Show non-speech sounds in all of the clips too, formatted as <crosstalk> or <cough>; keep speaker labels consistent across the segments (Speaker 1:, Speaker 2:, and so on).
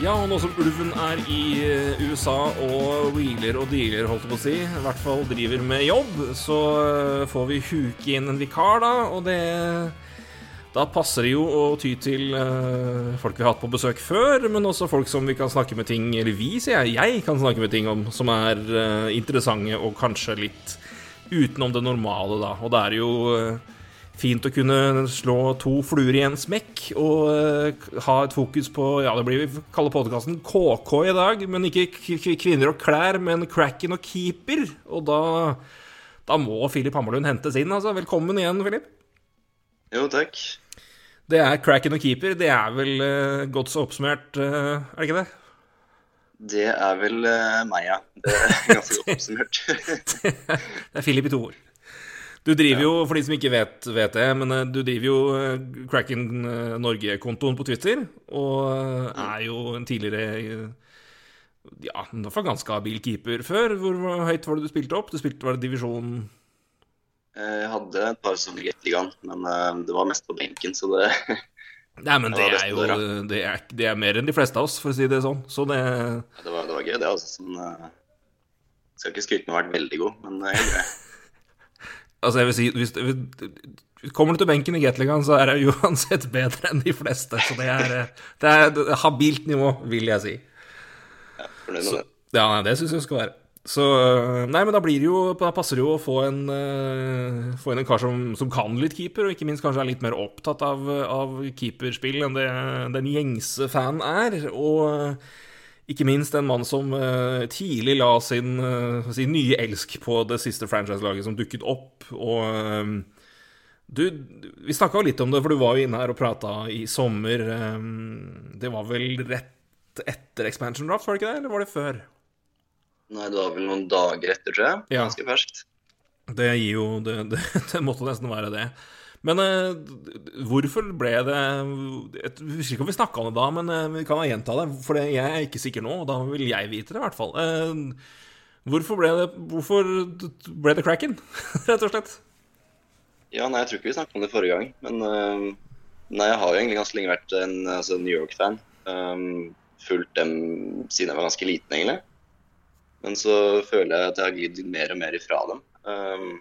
Speaker 1: Ja, og nå som ulven er i eh, USA og wheeler og dealer, holdt jeg på å si, i hvert fall driver med jobb, så eh, får vi huke inn en vikar, da, og det Da passer det jo å ty til eh, folk vi har hatt på besøk før, men også folk som vi kan snakke med ting Eller vi, sier jeg, jeg kan snakke med ting om som er interessante og kanskje litt utenom det normale, da. Og det er jo fint å kunne slå to fluer i en smekk og eh, ha et fokus på Ja, det blir vi kaller podkasten KK i dag, men ikke kvinner og klær, men cracken og keeper. Og da, da må Filip Hammerlund hentes inn, altså. Velkommen igjen, Filip.
Speaker 2: Jo, takk.
Speaker 1: Det er cracken og keeper. Det er vel eh, godt så oppsummert, eh, er det ikke det?
Speaker 2: Det er vel meg, ja. Det er ganske godt oppsummert. <laughs>
Speaker 1: det er Filip i to ord. Du driver jo, for de som ikke vet, vet det, men eh, du driver jo eh, Cracken eh, Norge-kontoen på Twitter, og er jo en tidligere ja, i hvert fall ganske habil keeper før. Hvor høyt var det du spilte opp? Du spilte var det divisjon
Speaker 2: Jeg hadde et par sesonger i gang, men det var mest på benken, så det <laughs>
Speaker 1: Nei, men det
Speaker 2: det
Speaker 1: er jo det er, det er mer enn de fleste av oss, for å si det sånn. Så det
Speaker 2: det var, det var gøy, det. altså. Sånn, skal ikke skryte med å ha vært veldig god, men det er <laughs> grei.
Speaker 1: Altså, jeg vil si hvis, hvis Kommer du til benken i Gateligaen, så er det <laughs> uansett bedre enn de fleste. Så det er, det er habilt nivå, vil jeg si.
Speaker 2: Fornøyd med det.
Speaker 1: Ja, det syns jeg skal være. Så Nei, men da blir det jo Da passer det jo å få en uh, Få inn en kar som, som kan litt keeper, og ikke minst kanskje er litt mer opptatt av, av keeperspill enn det den gjengse fan er. Og ikke minst en mann som uh, tidlig la sin, uh, sin nye elsk på det siste franchise-laget som dukket opp, og øh, du, vi snakka litt om det, for du var jo inne her og prata i sommer. Um, Det var vel rett etter expansion draft, var det ikke det? Eller var det før?
Speaker 2: Nei, det var vel noen dager etter, tror jeg.
Speaker 1: Ja.
Speaker 2: Ganske ferskt.
Speaker 1: Det gir jo Det, det, <laughs> det måtte nesten være det. Men uh, hvorfor ble det Jeg husker ikke om vi snakka om det da, men uh, vi kan gjenta det. For jeg er ikke sikker nå, og da vil jeg vite det, i hvert fall. Eh, hvorfor ble det Hvorfor ble det cracken, <laughs> rett og slett?
Speaker 2: Ja, nei, jeg tror ikke vi snakket om det forrige gang, men Nei, jeg har jo egentlig ganske lenge vært en altså, New York-fan. Um, fulgt dem siden jeg var ganske liten, egentlig. Men så føler jeg at jeg har glidd mer og mer ifra dem. Um,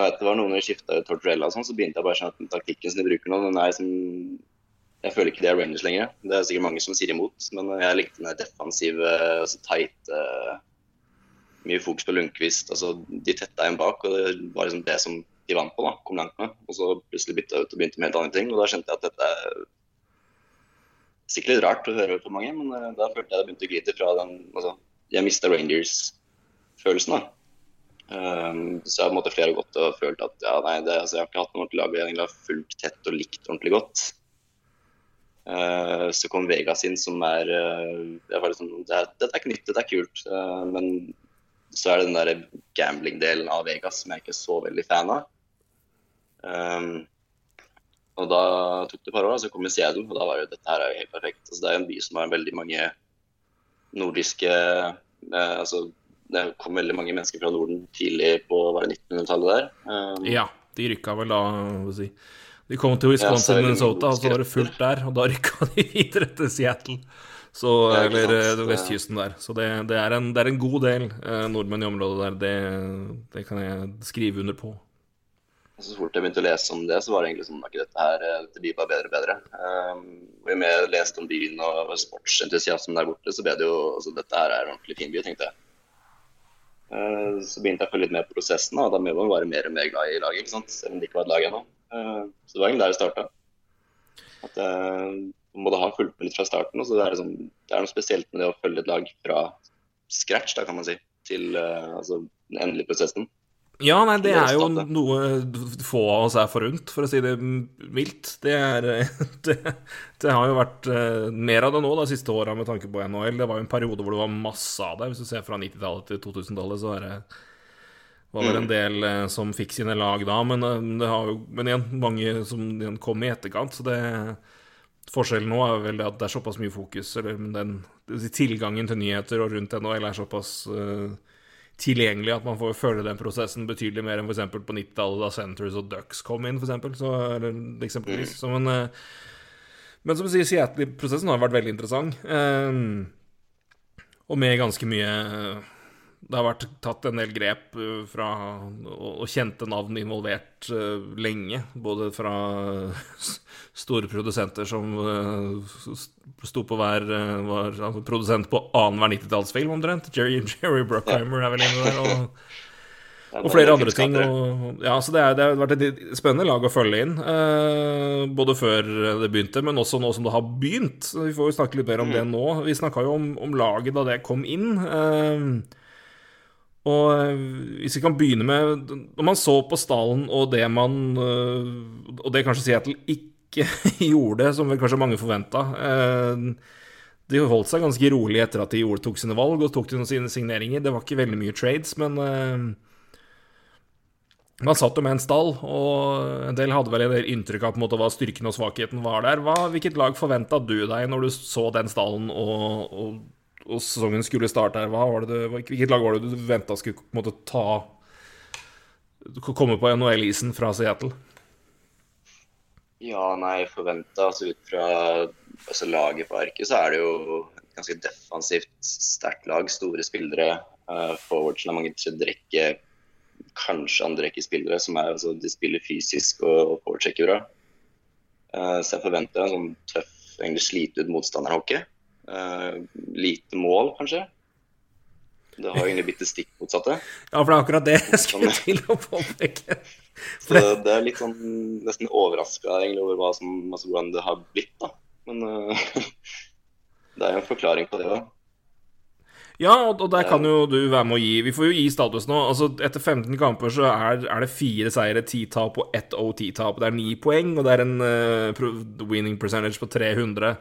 Speaker 2: jeg vet det var noen som skifta ut Tortorella og sånn, så begynte jeg bare sånn at den taktikken som de bruker nå, den er liksom Jeg føler ikke det er Rangers lenger. Det er sikkert mange som sier imot, men jeg likte den defensive, altså tight Mye fokus på Lundqvist. Altså, de tetta en bak, og det var liksom det som de vant på, da. Kom langt med. Og så plutselig bytta ut og begynte med helt andre ting, og da skjønte jeg at dette er sikkert litt rart å høre for mange, men uh, da følte jeg det begynte å glite fra den altså, Jeg mista Rangers-følelsen, da. Um, så jeg på en måte flere gått og følt at ja, nei, det, altså, jeg har ikke hatt noe ordentlig lag jeg har fulgt tett og likt ordentlig godt. Uh, så kom Vegas inn, som er uh, det var liksom, det er, Dette er ikke nytt, dette er kult. Uh, men så er det den der gambling-delen av Vegas som jeg ikke er så veldig fan av. Og da tok det et par år, så kom jeg Seattle, og da var jo dette her er helt perfekt. Altså, det er en by som har veldig mange nordiske eh, Altså det kom veldig mange mennesker fra Norden tidlig på var det 1900-tallet der. Um,
Speaker 1: Ja, de rykka vel da, si. De kom til Wisconsin,
Speaker 2: Ja,
Speaker 1: Minnesota, og så var det fullt der, og da rykka de <laughs> videre til Seattle. Så,
Speaker 2: Ja,
Speaker 1: eller
Speaker 2: sant.
Speaker 1: eh, vestkysten der. Så det, det, er en, det er en god del eh, nordmenn i området der. Det, det kan jeg skrive under på.
Speaker 2: så fort jeg begynte å lese om det, så var det egentlig sånn at dette her, eh, dette blir bare bedre og bedre. Um, jo mer jeg leste om byen og sportsentusiasmen der borte, så ble det jo altså, Dette her er en ordentlig fin by, tenkte jeg. Uh, så begynte jeg å følge litt med på prosessen, og da ble man bare mer og mer glad i laget. ikke sant? Selv om det ikke var et lag ennå. Uh, så det var egentlig der det starta. At jeg måtte ha fulgt med litt fra starten. og det er, liksom, det er noe spesielt med det å følge et lag fra scratch, da kan man si, til altså, den endelige prosessen.
Speaker 1: Ja, nei, det
Speaker 2: er
Speaker 1: jo noe få av oss er forunt, for å si det mildt. Det <laughs> Det, det har jo vært eh, mer av det nå de siste åra med tanke på NHL. Det var jo en periode hvor det var masse av det. Hvis du ser fra 90-tallet til 2000-tallet, så det var det en del eh, som fikk sine lag da, men, eh, det har jo, men igjen, mange som kom i etterkant. Så det Forskjellen nå er vel det at det er såpass mye fokus, eller den tilgangen til nyheter og rundt NHL er såpass uh, tilgjengelig at man får føle den prosessen betydelig mer enn f.eks. på 90-tallet, da Centres og Ducks kom inn, eksempel, så, eller eksempelvis. Så, men, uh, men som du sier, Seattle-prosessen har vært veldig interessant. Uh, og med ganske mye det har vært tatt en del grep eh, fra og kjente navn involvert eh, lenge. Både fra store produsenter som eh, sto på hver var altså produsent på annenhver 90-tallsfilm, omtrent. Jerry, Jerry Bruckheimer er vel inne der. Og, og flere andre ting. Og, ja, så det, er, det, har vært et spennende lag å følge inn. Eh, både før det begynte, men også nå som det har begynt. Vi får jo snakke litt mer om det mm. nå. Vi snakka jo om, om, laget da det kom inn. Eh, og hvis vi kan begynne med Når man så på stallen og det man eh, Og det kanskje Seattle ikke <laughs> gjorde, som vel kanskje mange forventa eh, De holdt seg ganske rolig etter at de tok sine valg og tok sine signeringer. Det var ikke veldig mye trades, men man satt jo med en stall, og en del hadde vel en del inntrykk av på en måte hva styrken og svakheten var der. Hva, hvilket lag forventa du deg når du så den stallen og, og og sesongen skulle starte her, hva var det hvilket lag var det du venta skulle måte ta Komme på NHL-isen fra Seattle?
Speaker 2: Ja, nei, forventa altså ut fra altså laget på arket, så er det jo et ganske defensivt sterkt lag. Store spillere. Uh, forwardsen har mange tredjerekke, kanskje andrerekkespillere som er, altså, de spiller fysisk og, og forwardsjekker bra. Uh, så jeg forventer en sånn tøff, egentlig slite ut motstanderhockey. Uh, lite mål, kanskje. Det har egentlig blitt det stikk motsatte.
Speaker 1: Ja, for det er akkurat det jeg skulle sånn- til å påpeke. <laughs>
Speaker 2: Så det, det, er litt sånn nesten overraska over som, altså, hvordan det har blitt, da. Men uh, <laughs> det er jo en forklaring på det òg.
Speaker 1: Ja, og der kan jo du være med å gi Vi får jo gi status nå. Altså, Etter 15 kamper så er, er det fire seire, ti tap og ett OT-tap. Det er ni poeng, og det er en uh, winning percentage på 300.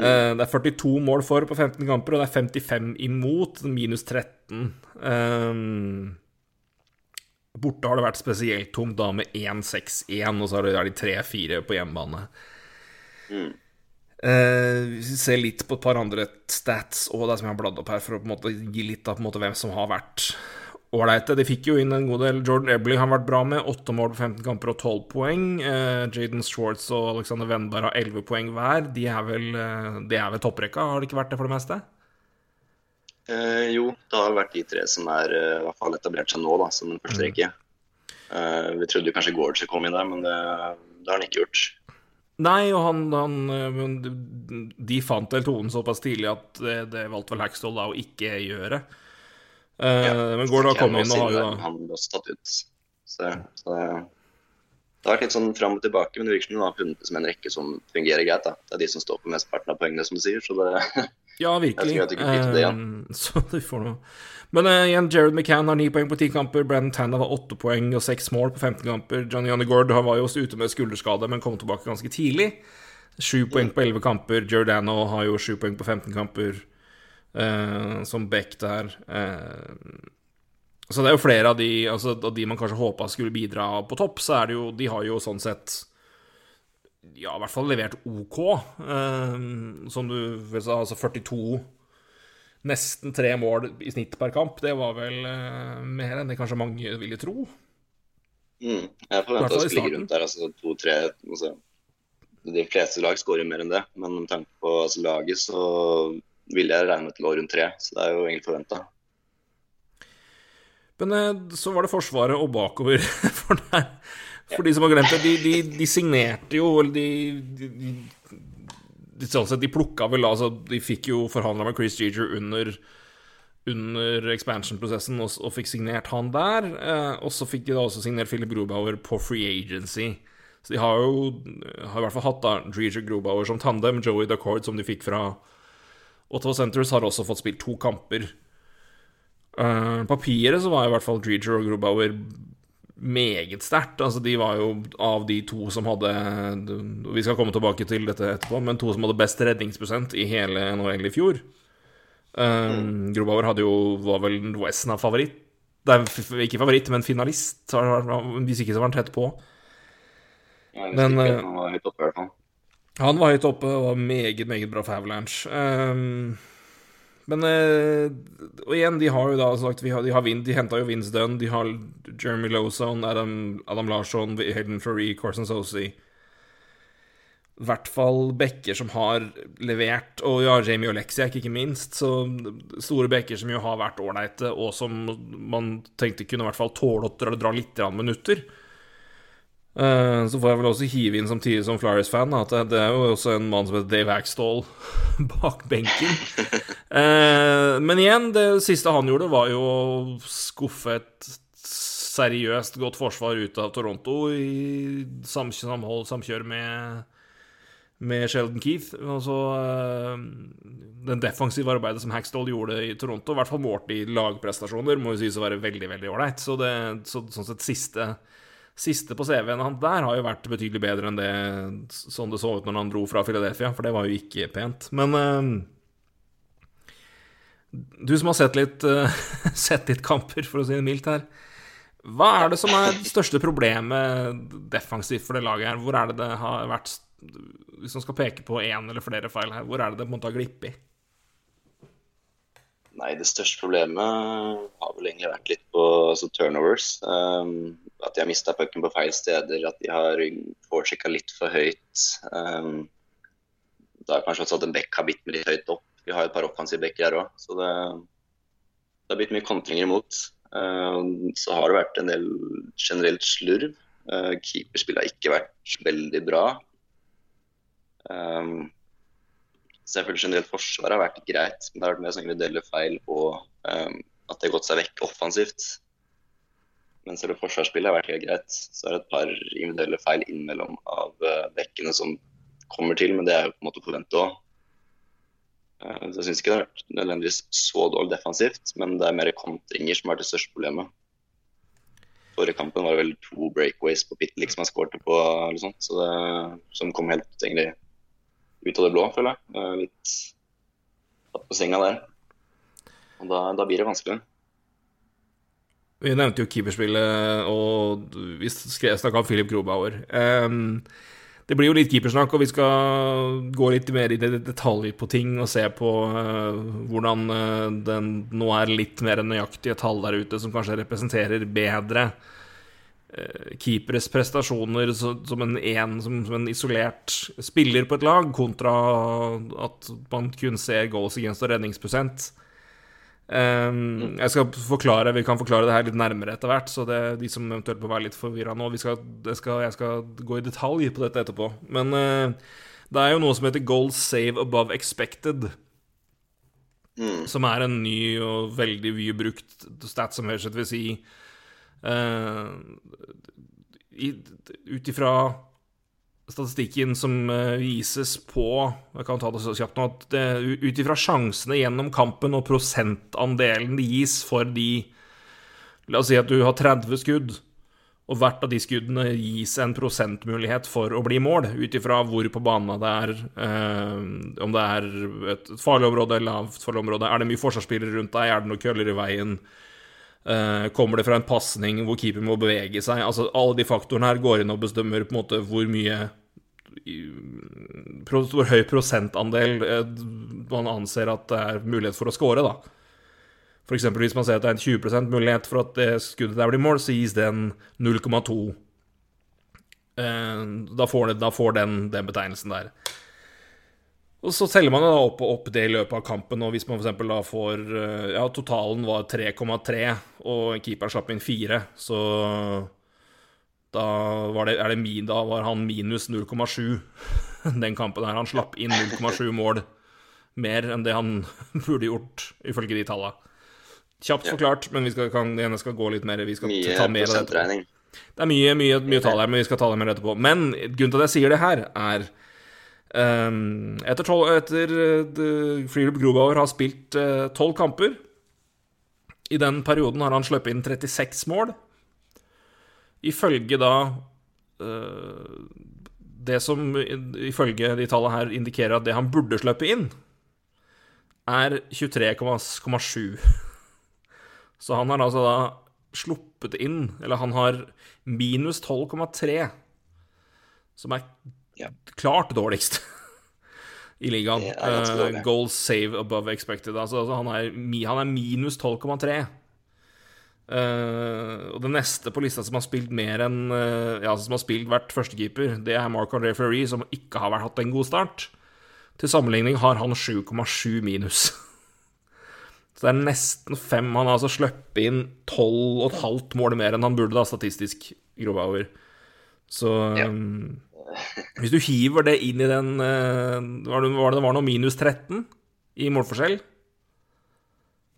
Speaker 1: Uh, det er 42 mål for på 15 kamper, og det er 55 imot, minus 13. Um, eh, borte har det vært spesielt tungt, da med 1-6-1, og så er de 3-4 på hjemmebane. Mm. Uh, hvis vi ser litt på et par andre stats og det som jeg har bladd opp her, for å gi litt av hvem som har vært ålreite. De fikk jo inn en god del. Jordan Ebley har vært bra med. Åtte mål på 15 kamper og 12 poeng. Eh, Jaden Schwartz og Alexander Wendberg har 11 poeng hver. De er vel, eh, de er vel topprekka, har det ikke vært det for det meste?
Speaker 2: Eh, jo, det har vært de tre som er eh, i hvert fall etablert seg nå, da, som den første mm. rekke. Eh, vi trodde kanskje Gorge skulle komme inn der, men det, det, har han ikke gjort.
Speaker 1: Nei, og han, han De fant vel tonen såpass tidlig at det, det valgte vel Hackstall da å ikke gjøre. Uh, ja, men Gård har kommet inn og har jo da
Speaker 2: Han ble også tatt ut. Så, så det, har vært litt sånn fram og tilbake, men det virker som hun har funnet det som en rekke som fungerer greit. da. Det er de som står på mesteparten av poengene, som du sier. Så det <laughs>
Speaker 1: Ja, virkelig. Jeg jeg det igjen. Uh, <laughs> så du får noe. Men uh, igjen, Jared McCann har ni poeng på ti kamper. Brandon Tanner har åtte poeng og seks mål på 15 kamper. Johnny han var jo også ute med skulderskade, men kom tilbake ganske tidlig. Sju poeng på elleve kamper. Giordano har jo sju poeng på 15 kamper som Beck der. Uh, så det er jo flere av de, altså, av de man kanskje håpa skulle bidra på topp, så er det jo De har jo sånn sett ja, i hvert fall levert OK. Uh, som du sa, altså 42 Nesten tre mål i snitt per kamp. Det var vel mer enn det kanskje mange ville tro.
Speaker 2: Mm, jeg forventa å ligge rundt der, altså to-tre altså, De fleste lag skårer mer enn det, men med tanke på altså, laget, så ville jeg regne til år rundt tre, så det er jo egentlig forventa.
Speaker 1: Men eh, så var det Forsvaret og bakover <laughs> for, deg. for de som har glemt det. De, de, de signerte jo de, de, de, sånn sett, de plukka vel altså, De fikk jo forhandla med Chris Jeger under under expansion-prosessen og, og, fikk signert han der. Eh, og så fikk de da også signert Philip Grubauer på free agency. Så de har jo har i hvert fall hatt da Jeger Grubauer som tandem, Joey Dacord som de fikk fra Ottawa Centres har også fått spilt to kamper. Uh, papiret så var i hvert fall Dreger og Grubauer meget sterkt. Altså, de var jo av de to som hadde Vi skal komme tilbake til dette etterpå, men to som hadde best redningsprosent i hele NHL i fjor. Um, Grubauer hadde jo, var vel Wesson av favoritt Det er ikke favoritt, men finalist. Hvis ikke så var han tett på.
Speaker 2: Ja,
Speaker 1: Men,
Speaker 2: ikke,
Speaker 1: eh,
Speaker 2: han var høyt oppe, i hvert fall.
Speaker 1: Han var høyt oppe og var meget, meget bra for Avalanche. Um, men eh, Og igjen, de har jo da sagt, vi har, De, har vind, de henta jo Vince Dunn, de har Jeremy Lozon, Adam, Adam Larsson, Hayden Fleury, Corson Sosi I hvert fall bekker som har levert, og ja, Jamie Oleksiak, ikke minst. Så store bekker som jo har vært ålreite, og som man tenkte kunne i hvert fall tåle å dra, litt minutter. Eh, Så får jeg vel også hive inn samtidig som Flyers-fan at det, er jo også en mann som heter Dave Axtall <laughs> bak benken. <laughs> Eh, Men igjen, det siste han gjorde, var jo å skuffe et seriøst godt forsvar ut av Toronto i samhold, samkjør med med Sheldon Keith. Altså, den defensive arbeidet som Hackstall gjorde i Toronto, i hvert fall målt i lagprestasjoner, må jo sies å være veldig veldig ålreit. Så, det, så sånn sett siste, siste på CV-en han der har jo vært betydelig bedre enn det sånn det så ut når han dro fra Philadelphia, for det var jo ikke pent. Men uh, du som har sett litt, uh, <laughs> sett litt kamper, for å si det mildt her. Hva er det som er det største problemet defensivt for det laget her? Hvor er det det har vært Hvis man skal peke på én eller flere feil her, hvor er det det på en måte har glippet?
Speaker 2: Nei, det største problemet har vel egentlig vært litt på altså, turnovers. Um, at de har mista pucken på feil steder, at de har foresjekka litt for høyt. Um, det har kanskje også at en bekk har bitt med litt høyt opp. Vi har et par offensive bekker her òg, så det, det har blitt mye kontringer imot. Uh, så har det vært en del generelt slurv. Uh, Keeperspillet har ikke vært veldig bra. Um, føler generelt forsvaret har vært greit, men det har vært mer sånn individuelle feil og um, at det har gått seg vekk offensivt. Men selve forsvarsspillet har vært helt greit. Så er det et par individuelle feil innimellom av uh, bekkene som kommer til, men det er jo på en måte forventet òg. Uh, så jeg syns ikke det har vært nødvendigvis så dårlig defensivt, men det er mer kontringer som har vært det største problemet. Forrige kampen var det vel to breakaways på Pitlick som jeg skårte på, eller sånt, så det, som kom helt egentlig ut av det blå, føler jeg. Eh, Litt tatt på senga der. Og da, da blir det vanskelig.
Speaker 1: Vi nevnte jo keeperspillet, og vi snakka om Philip Grobauer. Det blir jo litt keepersnakk, og vi skal gå litt mer i det- detalj på ting og se på eh, hvordan eh, den nå er litt mer nøyaktige tall der ute, som kanskje representerer bedre eh, keeperes prestasjoner som, en, en, som en isolert spiller på et lag, kontra at man kun ser goals against og redningsprosent. Um, jeg skal forklare, Vi kan forklare det her litt nærmere etter hvert, så det er de som eventuelt må være litt forvirra nå vi skal, jeg, skal, Jeg skal gå i detalj på dette etterpå. Men uh, det er jo noe som heter goal save above expected.
Speaker 2: Mm.
Speaker 1: Som er en ny og veldig mye brukt stat, som helst vil si uh, Ut ifra statistikken som eh, vises på Jeg kan ta det så kjapt nå at det- Ut ifra sjansene gjennom kampen og prosentandelen det gis for de La oss si at du har 30 skudd, og hvert av de skuddene gis en prosentmulighet for å bli mål, ut ifra hvor på banen det er, øh, om det er et farlig område eller lavt farlig område, er det mye forsvarsspillere rundt deg, er det noen køller i veien, Eh, kommer det fra en pasning hvor keeper må bevege seg? Altså, alle de faktorene her går inn og bestemmer på en måte hvor mye Hvor høy prosentandel eh, man anser at det er mulighet for å score, da. Eksempel hvis man ser at det er en 20% mulighet for at det skuddet der blir mål, så gis den 0,2. Eh, Da får, da får den den betegnelsen der. Og så teller man da opp og opp det i løpet av kampen, og hvis man f.eks. da får eh, Ja, totalen var 3,3, og keeperen slapp inn 4, så da var, det, er det min, da var han minus 0,7 <laughs> den kampen her. Han slapp inn 0,7 mål mer enn det han <laughs> burde gjort, ifølge de tallene. Kjapt forklart, men vi skal, kan, skal gå litt mer Vi skal
Speaker 2: Mye
Speaker 1: ta mer av dette. Det er mye, mye, mye tall her, men vi skal ta det mer etterpå. Men grunnen til at jeg sier det her, er ehm, Etter, tolv, etter uh, har spilt eh, tolv kamper I den perioden har han sluppet inn 36 mål. Ifølge da eh, Det som ifølge de tallene her indikerer at det han burde sluppe inn, er 23,7. <laughs> Så han har altså da sluppet inn Eller han har minus 12,3, som er. Klart dårligst <laughs> i ligaen. Eh, goals save above expected. Altså, altså han, er, han er minus 12,3. Uh, og det neste på lista som har spilt mer enn uh, Ja, som har spilt hvert førstekeeper, det er Mark André Fleury, som ikke har hatt en god start. Til sammenligning har han 7,7 minus. <laughs> Så det er nesten fem. Han har altså sluppet inn 12,5 mål mer enn han burde, da, statistisk, Grobauer. Så
Speaker 2: Ja.
Speaker 1: um, Hvis du hiver det inn i den eh, Var det var det, var noe minus 13 i målforskjell?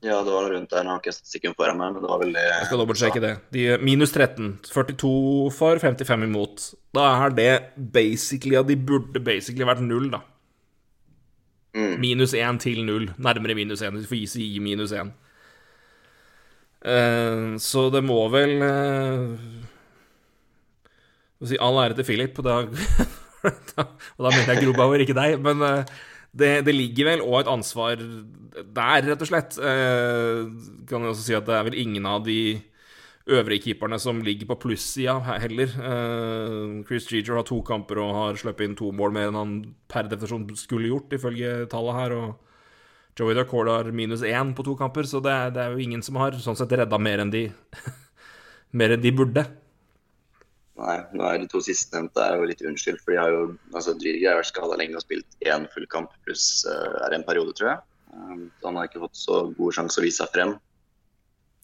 Speaker 2: Ja, det var rundt der. Jeg har ikke statistikken foran meg, men det var veldig
Speaker 1: Jeg skal dobbeltsjekke det. De, minus 13. 42 for, 55 imot. Da er det basically Ja, de burde basically vært null, da.
Speaker 2: Mm.
Speaker 1: Minus 1 til 0. Nærmere minus 1. Du får gi i minus 1. Uh, så det må vel eh, Skal si all ære til Philip, og da, <laughs> og da mener jeg Grobauer, ikke deg. Men eh, det, det ligger vel òg et ansvar der, rett og slett. Eh, kan jeg også si at det er vel ingen av de øvrige keeperne som ligger på plussida heller. Eh, Chris Jeger har to kamper og har sluppet inn to mål mer enn han per definisjon skulle gjort, ifølge tallet her. Og Joey Dacord har minus én på to kamper, så det er, det er jo ingen som har sånn sett redda mer enn de <laughs> mer enn de burde.
Speaker 2: Nei, nå er de to sistnevnte er jo litt unnskyldt, for de har jo altså Dryger har vært skada lenge og spilt én full kamp pluss uh, er en periode, tror jeg. Um, så han har ikke fått så god sjanse å vise seg frem.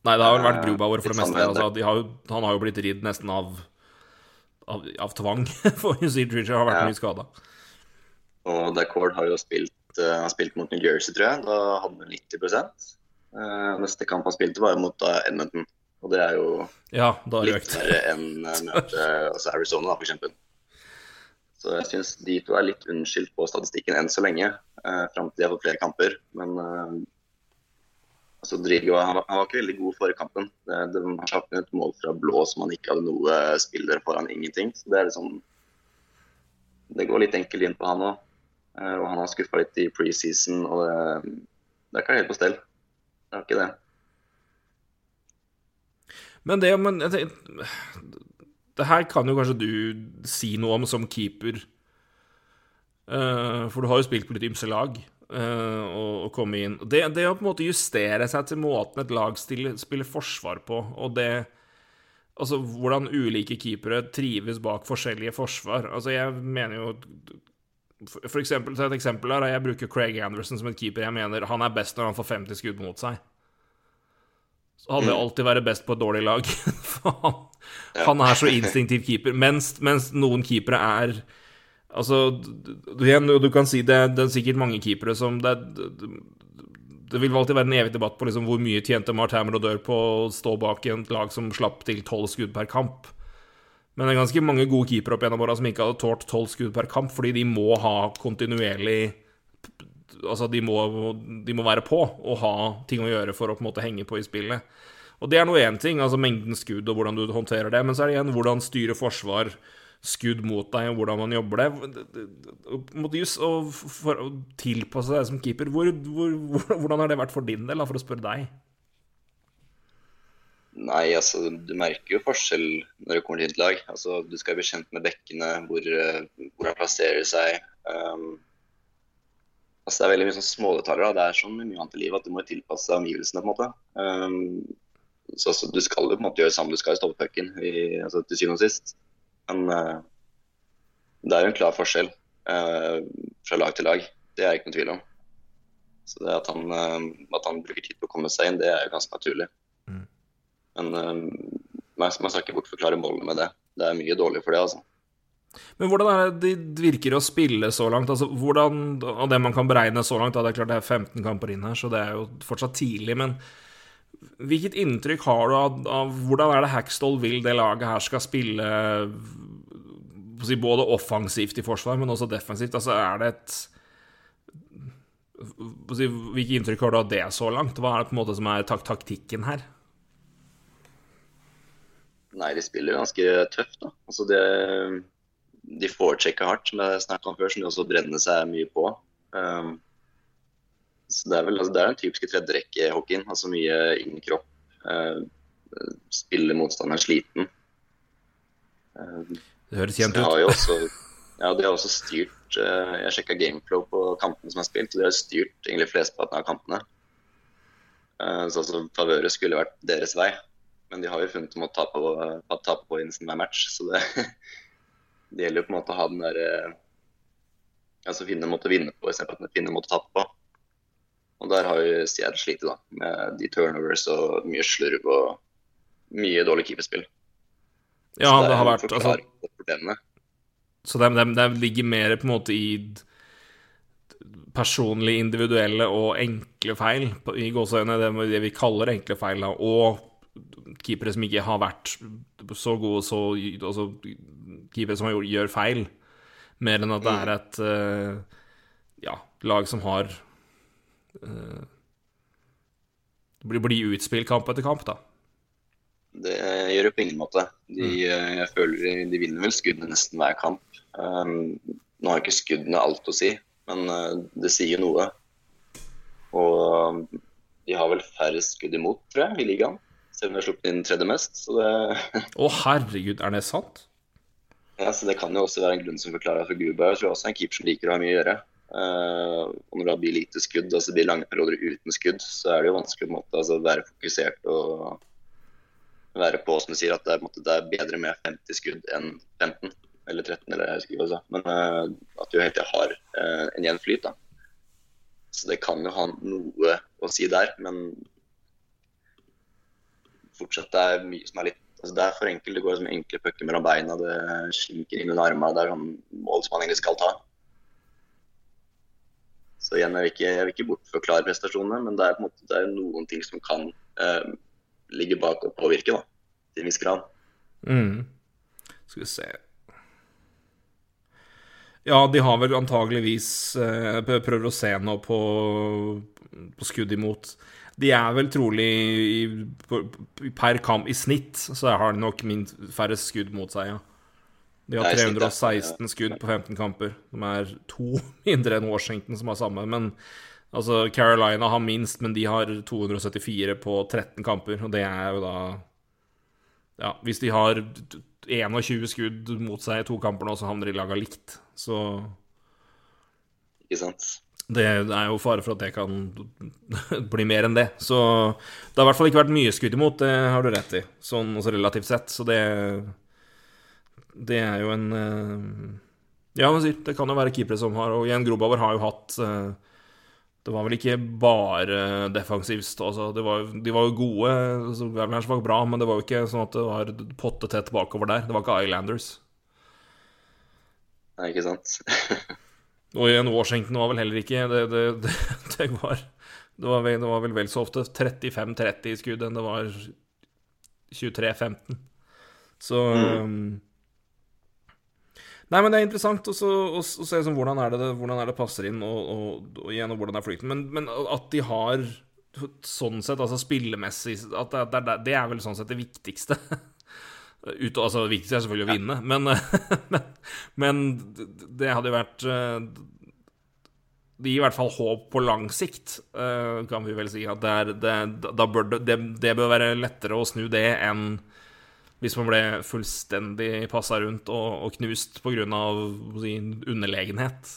Speaker 1: Nei, det har vel vært
Speaker 2: Eh,
Speaker 1: Grubauer for det meste. Altså, de har jo, han har jo blitt ridd nesten av av, av tvang, <laughs> for Sid Ridger har vært
Speaker 2: Ja.
Speaker 1: mye skada.
Speaker 2: Og Dacord har jo spilt, uh, spilt mot New Jersey, tror jeg. Da hadde han 90 uh, Neste kamp han spilte, var mot da, Edmonton. Og det er jo
Speaker 1: Ja, har
Speaker 2: litt verre enn uh, møte altså Arizona, da, for eksempel. Så jeg syns de to er litt unnskyldt på statistikken enn så lenge, eh, fram til de har fått flere kamper. Men eh, altså Drigo han, var- han var ikke veldig god forrige kampen. Det, det, han slapp inn et mål fra blå som han ikke hadde noe spiller foran ingenting. Så det er liksom Det går litt enkelt inn på han òg. og han har skuffa litt i preseason, og det, det er ikke helt på stell. Det er ikke det.
Speaker 1: Men det, men tenker, Det her kan jo kanskje du si noe om som keeper. Uh, for du har jo spilt på litt ymse lag uh, og, og komme inn. Det, det å på en måte justere seg til måten et lag stiller, spiller forsvar på, og det Altså hvordan ulike keepere trives bak forskjellige forsvar. Altså jeg mener jo for eksempel, til et eksempel her, Jeg bruker Craig Anderson som et keeper. Jeg mener han er best når han får 50 skudd mot seg. Så han vil alltid være best på et dårlig lag. <laughs> For han, han er så instinktiv keeper. Mens, mens noen keepere er Altså, du, du, du kan si det, det er sikkert mange keepere som det, det, det vil alltid være en evig debatt på liksom hvor mye tjente Mart Hammer og dør på å stå bak i et lag som slapp til tolv skudd per kamp. Men det er ganske mange gode keepere opp gjennom åra som ikke hadde tålt tolv skudd per kamp, fordi de må ha kontinuerlig Altså, de må, de må være på og ha ting å gjøre for å på en måte henge på i spillet. Og det er nå én ting, altså mengden skudd og hvordan du håndterer det, men så er det igjen hvordan styre forsvar, skudd mot deg, og hvordan man jobber det. Og, for å tilpasse deg som keeper, hvor, hvor, hvordan har det vært for din del, for å spørre deg?
Speaker 2: Nei, altså du merker jo forskjell når du kommer til ditt lag. Altså, du skal bli kjent med bekkene, hvor, eh, hvor han plasserer seg. Um, altså, det er veldig mye sånn smådetaljer. Da. Det er sånn mye annet i livet at du må tilpasse omgivelsene. på en måte. Um, så altså, Du skal jo på en måte gjøre det samme, du skal jo stoppe pucken altså, til syvende og sist. Men uh, det er jo en klar forskjell uh, fra lag til lag. Det er jeg ikke noen tvil om. Så det at han, uh, at han bruker tid på å komme seg inn, det er jo ganske naturlig. Men um, man, man skal ikke bortforklare målene med det. Det er mye dårlig for det, altså.
Speaker 1: Men hvordan er det de virker å spille så langt? Altså, hvordan, og det man kan beregne så langt, da, det er klart det er 15 kamper inn her, så det er jo fortsatt tidlig, men hvilket inntrykk har du av, av hvordan er det Hackstall vil det laget her skal spille både offensivt i forsvar, men også defensivt? Altså, er det et Hvilke inntrykk har du av det så langt? Hva er det på en måte som er tak taktikken her?
Speaker 2: Nei, de spiller ganske tøft, da. Altså det, de foretrekker hardt, som jeg snakka om før, som de også brenner seg mye på. Um, så Det er vel altså, det er den typiske tredjerekkehockeyen. Altså mye inn kropp. Uh, spiller spille motstanderen sliten. Um,
Speaker 1: Det høres
Speaker 2: jevnt
Speaker 1: ut. <laughs>
Speaker 2: ja, de har også styrt uh, Jeg sjekka Gameflow på kampene som er spilt, og de har styrt egentlig flesteparten av kampene. Uh, Så altså, favøret skulle vært deres vei, men de har jo funnet å måtte tape på, å på i hver match. Så det, <laughs> det gjelder jo på en måte å ha den der Altså finne en måte å vinne på istedenfor at finne en måte å tape på. Og der har jo Seattle slitt, da, med de turnovers og mye slurv og mye dårlig keeperspill.
Speaker 1: Ja, det har vært altså. Så det, det, det ligger mer på en måte i personlige, individuelle og enkle feil, i gåseøynene, det, det vi kaller enkle feil, da, og keepere som ikke har vært så gode, så altså keepere som gjør feil, mer enn at det er et uh, ja, lag som har uh, blir, blir utspilt kamp etter kamp, da.
Speaker 2: Det gjør det på ingen måte. De, mm. jeg føler de, vinner vel skuddene nesten hver kamp. Um, nå har ikke skuddene alt å si, men uh, det sier noe. Og um, de har vel færre skudd imot, tror jeg, i ligaen. Selv om vi har sluppet inn tredje mest. Så det, <laughs>
Speaker 1: Å, herregud, er det sant?
Speaker 2: ja, så det kan jo også være en grunn som forklarer for Gruberg. Jeg tror også en keeper som liker å ha mye å gjøre. Uh, og når det blir lite skudd, altså det blir lange perioder uten skudd, så er det jo vanskelig å altså, være fokusert og være på, som du sier, at det er, måte, det er bedre med 50 skudd enn 15 eller 13, eller jeg husker sa. Men uh, at du hele tida har uh, en jevn flyt, da. Så det kan jo ha noe å si der, men fortsatt det er mye som er litt altså Det er for enkelt. Det går som enkle pucker mellom beina, det slinker inn under armene. Det er sånn mål som man egentlig skal ta. Så igjen, jeg vil ikke, jeg vil ikke bortforklare prestasjonene, men det er måte det er noen ting som kan eh, ligge bak og påvirke, da, til en viss grad.
Speaker 1: Mm. Skal vi se Ja, de har vel antageligvis eh, prøver å se noe på, på skudd imot. De er vel trolig i, per kamp i snitt, så har de nok min færre skudd mot seg, ja. De har
Speaker 2: Ja, i snitt, ja.
Speaker 1: 316 skudd på 15 kamper, De er to <laughs> mindre enn Washington, som har samme. Men altså, Carolina har minst, men de har 274 på 13 kamper, og det er jo da ja, hvis de har 21 skudd mot seg i to kamper nå, så havner de laga likt. Så
Speaker 2: Ikke sant?
Speaker 1: Det er jo fare for at det kan <laughs> bli mer enn det. Så det har i hvert fall ikke vært mye skudd imot, det har du rett i, sånn også relativt sett. Så det Det er jo en eh, Ja, man sier, det kan jo være keepere som har Og Jan Grobauer har jo hatt eh, det var vel ikke bare defensivt. Altså, var, de var jo gode. så Werners var bra, men det var jo ikke sånn at det var potte tett bakover der. Det var ikke Islanders.
Speaker 2: Nei, ikke sant? <laughs>
Speaker 1: Og igjen, Washington var vel heller ikke Det, det, det, <laughs> det var det var, vel, det var vel vel så ofte 35-30 i skudd enn det var 23-15. Så um, Nei, men det er interessant å, se sånn, hvordan, er det, hvordan er det passer inn, og, og, og igjen, og hvordan er flykten. Men, men at de har sånn sett, altså spillemessig at det, det, det er vel sånn sett det viktigste. <laughs> Ut, altså, det viktigste er selvfølgelig å vinne, men, <laughs> men, men det hadde jo vært eh, Det gir i hvert fall håp på lang sikt, eh, kan vi vel si. At det, er, det, da bør det, det, det bør være lettere å snu det enn hvis man ble fullstendig passa rundt og, og knust pga. sin underlegenhet.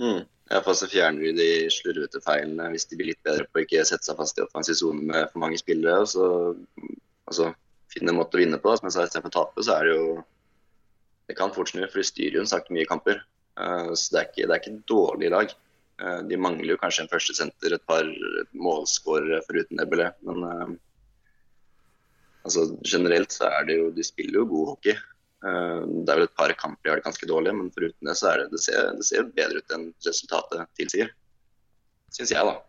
Speaker 2: Mm. Iallfall så fjerner de de slurvete feilene hvis de blir litt bedre på å ikke sette seg fast i offensiv sone med for mange spillere. Og så altså, finne en måte å vinne på. da. Som jeg sa, istedenfor å tape, så er det jo Det kan fort snu, for de styrer jo sagt mye kamper. Eh, så det er ikke, det er ikke dårlig lag. Eh, de mangler jo kanskje en førstesenter, et par målskårere foruten Ebele. Men eh, altså, generelt så er det jo De spiller jo god hockey. Det er vel et par kamper de har det ganske dårlig, men foruten det så er det, det, ser, det ser bedre ut enn resultatet tilsier. Syns jeg, da.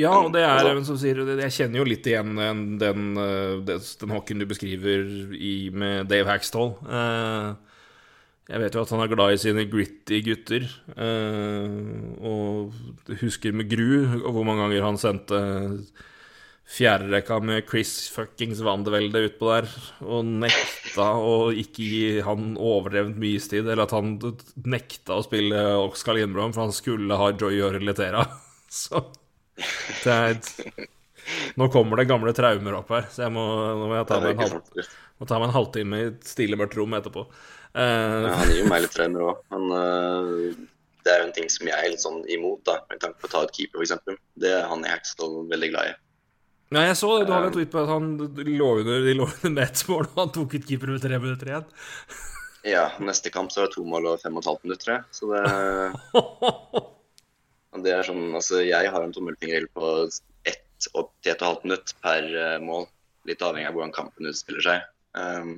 Speaker 1: Ja, og det er
Speaker 2: Altså-
Speaker 1: som sier, Jeg kjenner jo litt igjen den, den, eh, den, den hockeyen du beskriver i, med Dave Haxtall. Eh, jeg vet jo at han er glad i sine gritty gutter. eh, og husker med gru hvor mange ganger han sendte fjerderekka med Chris fuckings Wandervelde utpå der og nekta å ikke gi han overdrevent mye istid, eller at han nekta å spille Oskar Lindblom for han skulle ha Joy Letera. <laughs> Så er Nå kommer det gamle traumer opp her, så jeg må, nå må jeg ta meg en, halv, må ta meg en halvtime i et stille, mørkt rom etterpå. Uh,
Speaker 2: Ja, han gir jo meg litt traumer òg, men uh, det er jo en ting som jeg er litt sånn imot, da, med tanke på å ta ut keeper, f.eks. Det er han i Hackstall veldig glad i.
Speaker 1: Nei, jeg så det. Du hadde en tweet på at han lå under, de lå under med ett mål, og han tok ut keeper med tre minutter igjen.
Speaker 2: Ja, neste kamp så er det to mål og fem og et halvt minutt, tror jeg. Så det, <laughs> det er sånn Altså, jeg har en tommelfingerregel på ett og til ett og et halvt minutt per eh, mål. Litt avhengig av hvordan kampen utspiller seg. Um,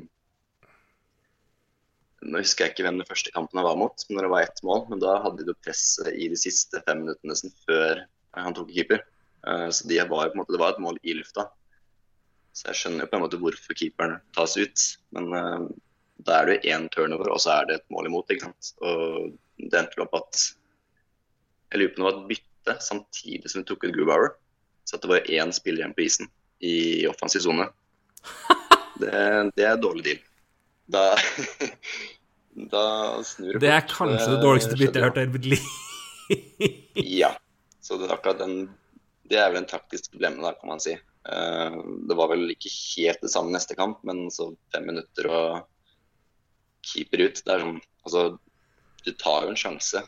Speaker 2: nå husker jeg ikke hvem den første kampen han var mot, når det var ett mål. Men da hadde de presset i de siste fem minuttene nesten før han tok keeper. Uh, så de var, på en måte, det var et mål i lufta. Så jeg skjønner jo på en måte hvorfor keeperen tas ut. Men uh, da er det jo én turnover, og så er det et mål imot. ikke sant? Og det endte opp at Jeg lurer på om det var et bytte samtidig som vi tok ut Grubauer. Så at det var én spiller igjen på isen i offensiv sone. <laughs> Det, det er dårlig deal. Da, <laughs> da snur det
Speaker 1: Det er kanskje det dårligste byttet jeg har hørt i mitt liv. <laughs>
Speaker 2: Ja. Så det er akkurat den Det er vel en taktisk problem, da, kan man si. Eh, det var vel ikke helt det samme neste kamp, men så fem minutter og keeper ut. Det er sånn Altså, du tar jo en sjanse.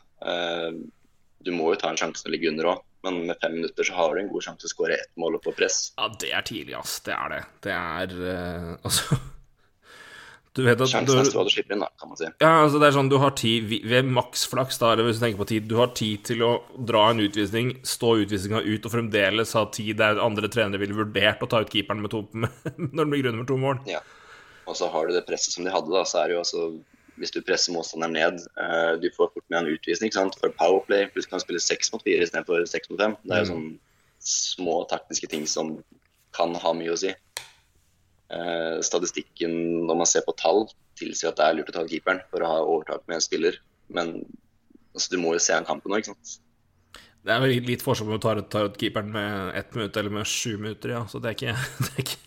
Speaker 2: Du må jo ta en sjanse når du ligger under òg, men med fem minutter så har du en god sjanse til å skåre ett mål og få press.
Speaker 1: Ja, det er tidlig, ass. Det er det. Det er uh, <laughs> Altså Du vet at
Speaker 2: Sjansen er
Speaker 1: du,
Speaker 2: stor du slipper inn, da, kan man si.
Speaker 1: Ja, altså det er sånn, du har tid vi- Ved maksflaks, da, eller hvis du tenker på tid Du har tid til å dra en utvisning, stå utvisninga ut, og fremdeles ha tid der andre trenere ville vurdert å ta ut keeperen med to, <laughs> når den blir grunn med to mål.
Speaker 2: Ja. Og så har du det presset som de hadde, da, så er det jo altså Hvis du presser motstanderen ned, eh, du får fort med en utvisning, ikke sant. For Powerplay plutselig kan du spille seks mot fire istedenfor seks mot fem. Det er jo sånne små taktiske ting som kan ha mye å si. Eh, statistikken, når man ser på tall, tilsier at det er lurt å ta keeperen for å ha overtak med en spiller. Men altså, du må jo se an kampen nå, ikke sant.
Speaker 1: Det er vel litt forskjell på om du tar ut keeperen med ett minutt eller med sju minutter, ja. Så det er ikke <laughs> Det, er ikke,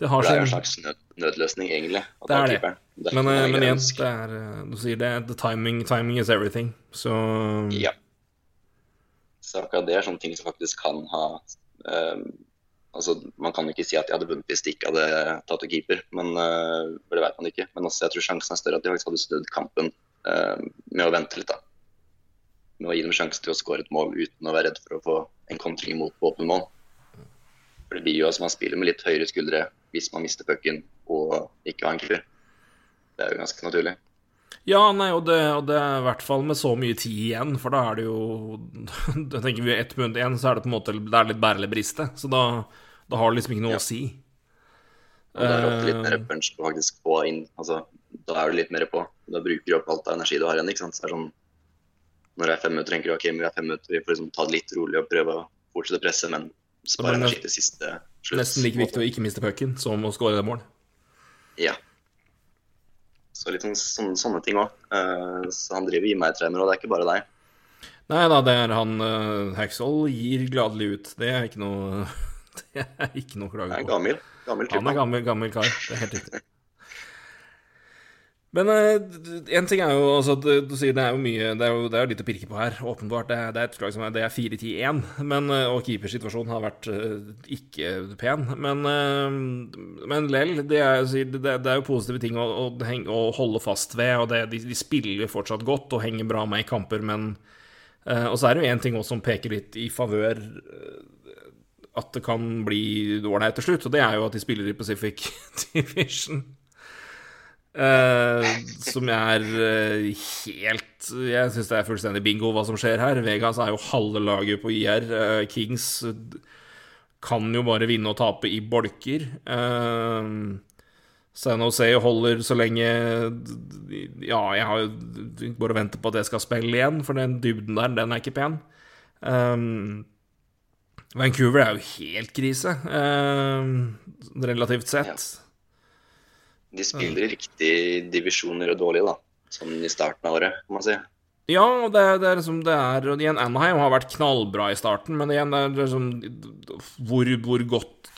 Speaker 1: det har
Speaker 2: det er jo en slags nød, nødløsning, egentlig.
Speaker 1: Det er det.
Speaker 2: keeperen. Derfor
Speaker 1: Men,
Speaker 2: er
Speaker 1: eh, men igjen, det er eh, Du sier det, the timing, timing is everything. Så
Speaker 2: Ja. Så akkurat det er sånne ting som faktisk kan ha um, Altså, Man kan ikke si at de hadde vunnet hvis de ikke hadde tatt ut keeper, men, uh, det vet man ikke. Men også, jeg tror sjansen er større at de faktisk hadde snudd kampen eh, med å vente litt. da. Med å gi dem sjansen til å skåre et mål uten å være redd for å få en kontring imot på åpen mål. For det blir jo altså man spiller med litt høyere skuldre hvis man mister pucken og ikke har en keeper. Det er jo ganske naturlig.
Speaker 1: Ja, nei, og det, og det er i hvert fall med så mye tid igjen, for da er det jo <laughs> Da tenker vi ett minutt igjen, så er det på en måte Det er litt bære eller briste. Så da, da har det liksom ikke noe
Speaker 2: Ja.
Speaker 1: å si.
Speaker 2: Og da er det ofte litt mer
Speaker 1: Eh,
Speaker 2: punch på faktisk få inn. Altså, da er du litt mer på. Da bruker du opp alt av energi du har igjen. ikke sant? Så det er sånn, når det er fem minutter, tenker du ok, vi er fem minutter, vi får liksom ta det litt rolig og prøve å fortsette å presse, men spare energi til siste slutt.
Speaker 1: Nesten like viktig å ikke miste pucken som å skåre det mål.
Speaker 2: Ja. Så litt sånn, sånne, sånne ting òg. så han driver gir meg trener, og det er ikke bare deg.
Speaker 1: Nei da, det er han uh, Haxall gir gladelig ut. Det er ikke noe <laughs> Det er ikke noe å klage på.
Speaker 2: gammel. Gammel
Speaker 1: Han er gammel, gammel kar. Det er helt riktig. Men én en ting er jo altså, du, du sier det er jo mye Det er jo, det er jo litt å pirke på her. Åpenbart. Det er, det er et slag som er, det er 4-10-1, men, eh, og keepersituasjonen har vært eh, ikke pen. Men, eh, men lell, det er, det, er jo positive ting å, å, å holde fast ved. Og de, de spiller fortsatt godt og henger bra med i kamper, men eh, Og så er det jo én ting også som peker litt i favør eh, at det kan bli ålreit til slutt, og det er jo at de spiller i Pacific <laughs> Division. Eh, som er uh, helt Jeg syns det er fullstendig bingo hva som skjer her. Vegas er jo halve laget på IR. Uh, Kings eh, kan jo bare vinne og tape i bolker. San Jose holder så lenge Ja, jeg har jo bare venter på at jeg skal spille igjen, for den dybden der, den er ikke pen. Um, Vancouver er jo helt krise, relativt sett.
Speaker 2: De spiller i riktige divisjoner og dårlige, da. Sånn i starten av året, kan man si.
Speaker 1: Ja, det, det er liksom det er og igjen, Anaheim har vært knallbra i starten, men igjen, det er liksom Hvor, hvor godt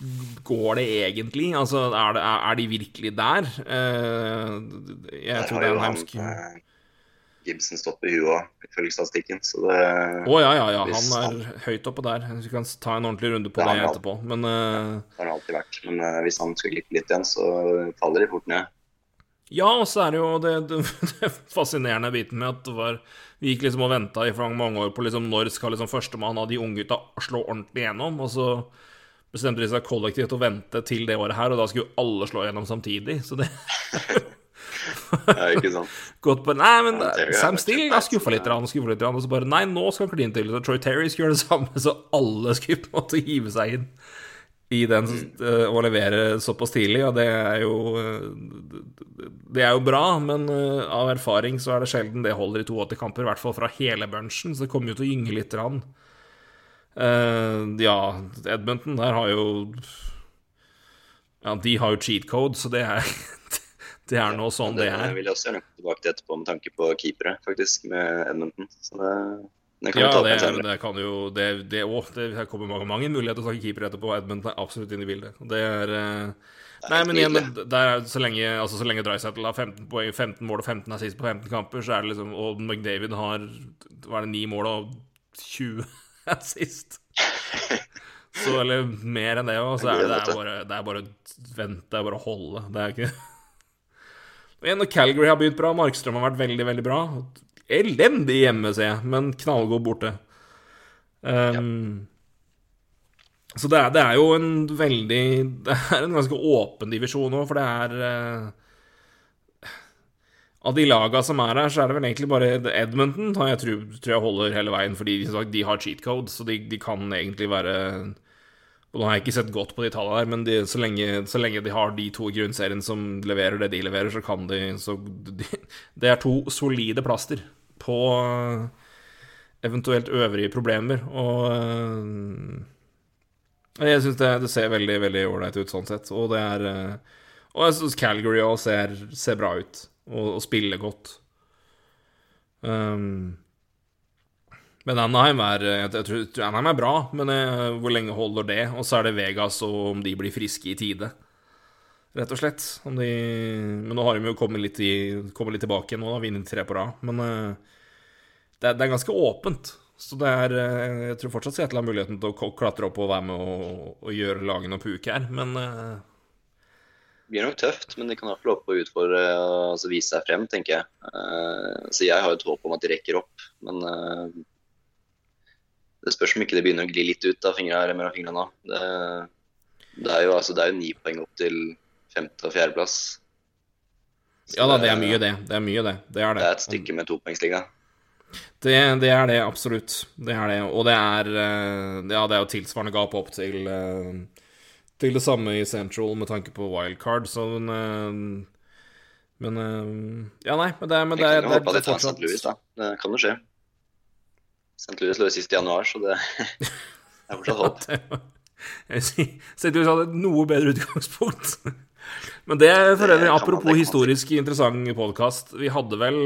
Speaker 1: går det egentlig? Altså, er, det, er, de virkelig der? Eh, jeg
Speaker 2: Der
Speaker 1: tror det er
Speaker 2: jo
Speaker 1: en stått
Speaker 2: eh, Gibson stopper huet òg, ifølge statistikken. Så det
Speaker 1: Å ja, ja, ja. Han er høyt oppe der. Vi kan ta en ordentlig runde på
Speaker 2: Det
Speaker 1: det etterpå. Men Det
Speaker 2: har han alltid vært. Men uh, hvis han skal glippe litt igjen, så faller de fort ned.
Speaker 1: ja, og så er det jo det, det, <laughs> det fascinerende biten med at det var Vi gikk liksom og venta i mange år på liksom når skal liksom førstemann av de unggutta slå ordentlig gjennom, og så bestemte de seg kollektivt å vente til det året her, og da skulle jo alle slå gjennom samtidig. Så det <laughs> <laughs>
Speaker 2: Ja, ikke sant?
Speaker 1: gått på Nei, men
Speaker 2: Ja, det
Speaker 1: Sam Steele har skuffa litt, rann, skuffa litt, rann, og så bare Nei, nå skal han kline til. Så Troy Terry skulle gjøre det samme, så alle skulle på en måte hive seg inn i den eh, og levere såpass tidlig, og det er jo eh, Det er jo bra, men eh, av erfaring så er det sjelden det holder i 82 kamper, i hvert fall fra hele bunchen, så det kommer jo til å gynge litt. Rann. Uh, ja, Edmonton der har jo Ja, de har jo cheat code, så det er Det er nå sånn det
Speaker 2: Det
Speaker 1: er.
Speaker 2: vil jeg også gjerne komme tilbake til etterpå med tanke på keepere, faktisk, med Edmonton. Så det, det kan
Speaker 1: Ja,
Speaker 2: vi ta
Speaker 1: det,
Speaker 2: senere.
Speaker 1: det kan jo Det, det, å, det kommer mange, mange muligheter til å snakke keeper etterpå. Edmund er absolutt inne i bildet. Og Det er eh, Nei, men igjen, er, så lenge, altså, så lenge Drysettle har 15 poeng, 15 mål og 15 assist på 15 kamper, så er det liksom Og McDavid har Hva er det, 9 mål og 20 <laughs> assist. Så, eller mer enn det òg, så er det, det, er bare, det er bare vent, det er bare å holde. Det er ikke Og igjen, når Calgary har begynt bra, Markstrøm har vært veldig, veldig bra. Elendig hjemme, ser jeg, men knallgod borte. Um, Så det er, det er jo en veldig Det er en ganske åpen divisjon nå, for det er uh, Av de laga som er her, så er det vel egentlig bare Edmonton jeg tror, tror jeg holder hele veien, fordi de, de har cheat code, så de, de kan egentlig være og Nå har jeg ikke sett godt på de tallene der, men de, så, lenge, så lenge de har de to i grunnserien som leverer det de leverer, så kan de så de, Det er to solide plaster på eh, eventuelt øvrige problemer, og eh, jeg syns det, det ser veldig veldig ålreit ut sånn sett. Og det er eh, Og jeg syns Calgary òg ser, ser bra ut, og, og spiller godt. Um, men Anaheim er, jeg, jeg tror, Anaheim er bra, men jeg, hvor lenge holder det? Og så er det Vegas og om de blir friske i tide, rett og slett. De, men nå har de jo kommet litt, i, kommet litt tilbake nå, da, vunnet tre på rad. Men eh, det, er, det er ganske åpent. Så det er eh, Jeg tror fortsatt Seattle har muligheten til å klatre opp og være med og, og gjøre lagene og puke her, men eh,
Speaker 2: Det blir nok tøft, men de kan iallfall opp og utfordre og altså vise seg frem, tenker jeg. Eh, så jeg har et håp om at de rekker opp, men eh, det spørs om ikke det begynner å gli litt ut av fingrene mellom fingrene. Det, det, er jo, altså, det er jo ni poeng opp til femte- og fjerdeplass.
Speaker 1: Ja da, det er mye, det. Det er mye, det. Det er det.
Speaker 2: Det er et stykke med topoengsliga.
Speaker 1: Det, det er det, absolutt. Det er det. Og det er eh, Ja, det er jo tilsvarende gap opp til eh, Til det samme i Central med tanke på wildcard, så men eh, Men Ja, nei, men det, men det, det, det, det
Speaker 2: de tar St. Louis, da. Det kan jo skje. St. Louis lå sist i januar, så det er fortsatt håp. <laughs>
Speaker 1: St. Louis hadde et noe bedre utgangspunkt. Men det for øvrig, apropos historisk interessant podkast Vi hadde vel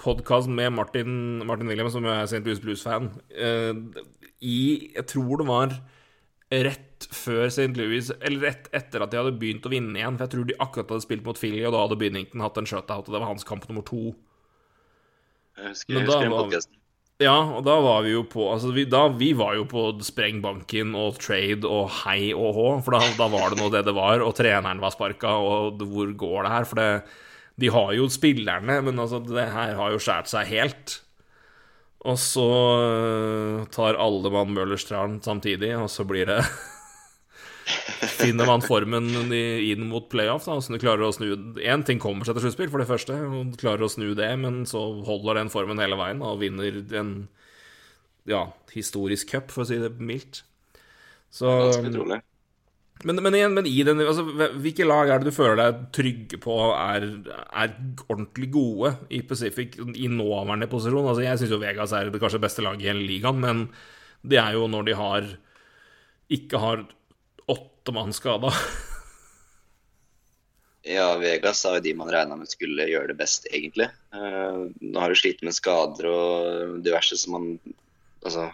Speaker 1: podkast med Martin, Martin William, som er St. Louis Blues-fan, eh, i Jeg tror det var rett før St. Louis, eller rett etter at de hadde begynt å vinne igjen. For jeg tror de akkurat hadde spilt mot Philly, og da hadde Binnington hatt en shutout, og det var hans kamp nummer to.
Speaker 2: Jeg husker, jeg husker den podcasten.
Speaker 1: Ja, og da var vi jo på Altså, vi, da, vi var jo på sprengbanken og trade og hei og hå, for da, da var det nå det det var, og treneren var sparka, og hvor går det her? For det, de har jo spillerne, men altså, det her har jo skåret seg helt. Og så øh, tar alle mann Møllerstrand samtidig, og så blir det <laughs> Finner man formen i- inn mot playoff, da, så du klarer å snu Én ting kommer seg til sluttspill, for det første, og du klarer å snu det, men så holder den formen hele veien da, og vinner en ja, historisk cup, for å si det mildt. Så
Speaker 2: det
Speaker 1: men, men igjen, men i den altså, Hvilke lag er det du føler deg trygge på er, er ordentlig gode i Pacific i nåværende posisjon? Altså, jeg syns jo Vegas er det kanskje beste laget i hele ligaen, men det er jo når de har ikke har åtte mann skada. <laughs>
Speaker 2: Ja, Vegas er jo de man regna med skulle gjøre det best, egentlig. Uh, nå har du slitt med skader og diverse som man Altså,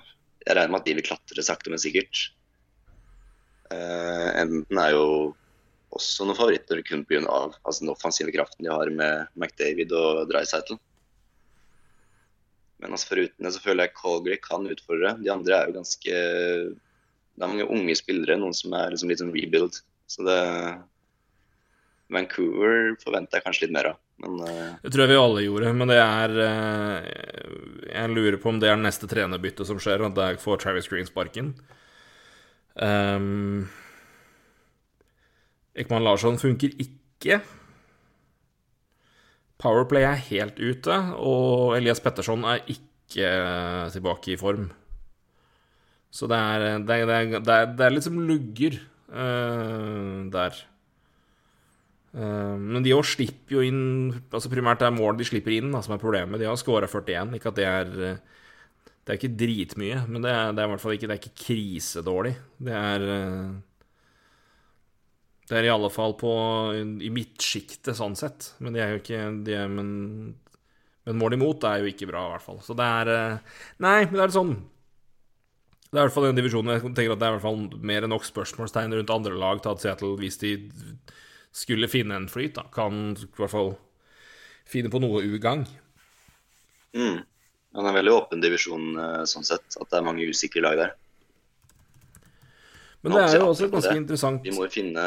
Speaker 2: jeg regner med at de vil klatre sakte, men sikkert. Uh, Edmonton er jo også noen favoritter kun pga. Altså, den offensive kraften de har med McDavid og Dreisaitl. Men altså foruten det så føler jeg Colgrey kan utfordre. De andre er jo ganske Det er mange unge spillere, noen som er liksom litt sånn rebuild. Så det Vancouver forventer jeg kanskje litt mer av. Men uh,
Speaker 1: Det tror jeg vi alle gjorde, men det er uh, Jeg lurer på om det er neste trenerbytte som skjer, og jeg får Travis Green sparken. Um, Ekman Larsson funker ikke. Powerplay er helt ute, og Elias Petterson er ikke tilbake i form. Så det er, det er, det er, det er, det er liksom lugger uh, der. Uh, men de òg slipper jo inn Altså Primært det er mål de slipper inn da, som er problemet. De har scora 41. Ikke at det er eh, Det er ikke dritmye, men det er, er i hvert fall ikke, det er ikke krisedårlig. Det er uh, det er i alle fall på, i midtsjiktet, sånn sett. Men de er jo ikke de er, men, men mål imot er jo ikke bra, i hvert fall. Så det er eh, Nei, men det er sånn Det er i hvert fall den divisjonen jeg tenker at det er i hvert fall mer enn nok spørsmålstegn rundt andre lag til at Seattle, hvis de skulle finne en flyt, da, kan i hvert fall finne på noe ugagn.
Speaker 2: mm. Det er en veldig åpen divisjon eh, sånn sett. At det er mange usikre lag der.
Speaker 1: Men det er jo også ganske interessant
Speaker 2: Vi må finne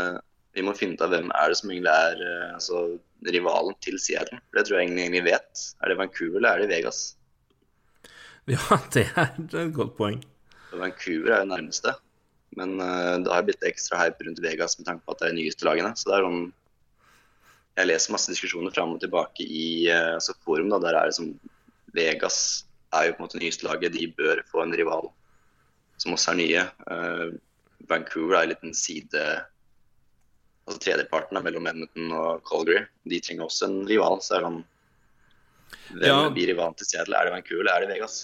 Speaker 2: vi må finne ut av hvem er det som egentlig er eh, altså, rivalen til Seattle. For Det tror jeg egentlig vet. Er det Vancouver eller er det Vegas?
Speaker 1: Ja, <laughs> det er et godt poeng.
Speaker 2: Vancouver er jo nærmeste. Men uh, det har blitt ekstra hype rundt Vegas med tanke på at det er de nyeste lagene. Så det er sånn Jeg leser masse diskusjoner fram og tilbake i uh, altså forum. da, Der er det som Vegas er jo på en måte nyeste laget. De bør få en rival som også er nye. Uh, Vancouver er en liten side Altså tredjeparten mellom Edmonton og Calgary. De trenger også en rival. Så er det sånn Hvem
Speaker 1: Ja.
Speaker 2: blir rivalen til Seattle? Er det Vancouver eller er det Vegas?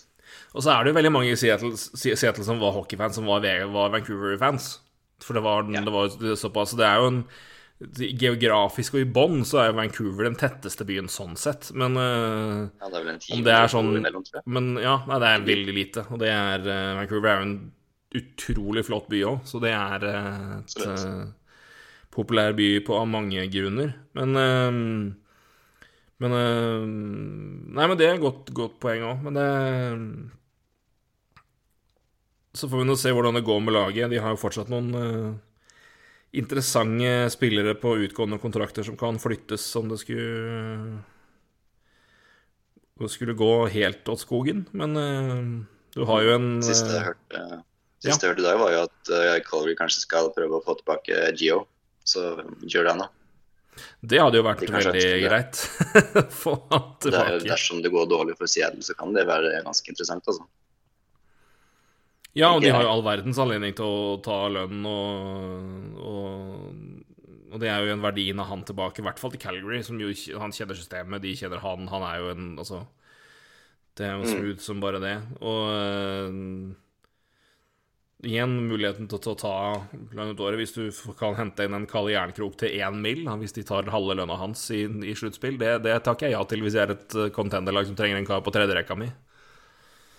Speaker 1: Og så er det jo veldig mange i Seattle, Seattle som var hockeyfans, som var, var Vancouver-fans. For det var,
Speaker 2: Ja.
Speaker 1: det var såpass Det er jo en Geografisk og i bånn så er jo Vancouver den tetteste byen sånn sett, men uh,
Speaker 2: Ja, det er vel en time
Speaker 1: Om det er sånn. Men ja, nei, det er veldig lite. Og det er uh, Vancouver er jo en utrolig flott by òg, så det er uh, et populær by på av mange grunner. Men Men øh, Nei, men det er et godt, godt poeng òg. Men det Så får vi nå se hvordan det går med laget. De har jo fortsatt noen uh, interessante spillere på utgående kontrakter som kan flyttes om det skulle det skulle gå helt åt skogen, men uh, du har jo en
Speaker 2: Siste jeg hørte, siste jeg hørte i dag, var jo at uh, Calgary kanskje skal prøve å få tilbake Gio. Så gjør det nå.
Speaker 1: Det hadde jo vært veldig greit <laughs> å. Få han
Speaker 2: Det er, dersom det går dårlig for Seattle, så kan det være ganske interessant. altså.
Speaker 1: Ja, og de har jo all verdens anledning til å ta lønn, og, og, og det er jo en verdien av han tilbake, i hvert fall til Calgary, som jo han kjenner systemet, de kjenner han, han er jo en Altså, det er jo
Speaker 2: Mm.
Speaker 1: smooth som bare det. Og igjen muligheten til å ta lønn ut året hvis du kan hente inn en Kalle Jernkrok til én mil, hvis de tar halve lønna hans i, i sluttspill, det, det takker jeg ja til hvis jeg er et øh, contenderlag som trenger en kar på tredjerekka mi.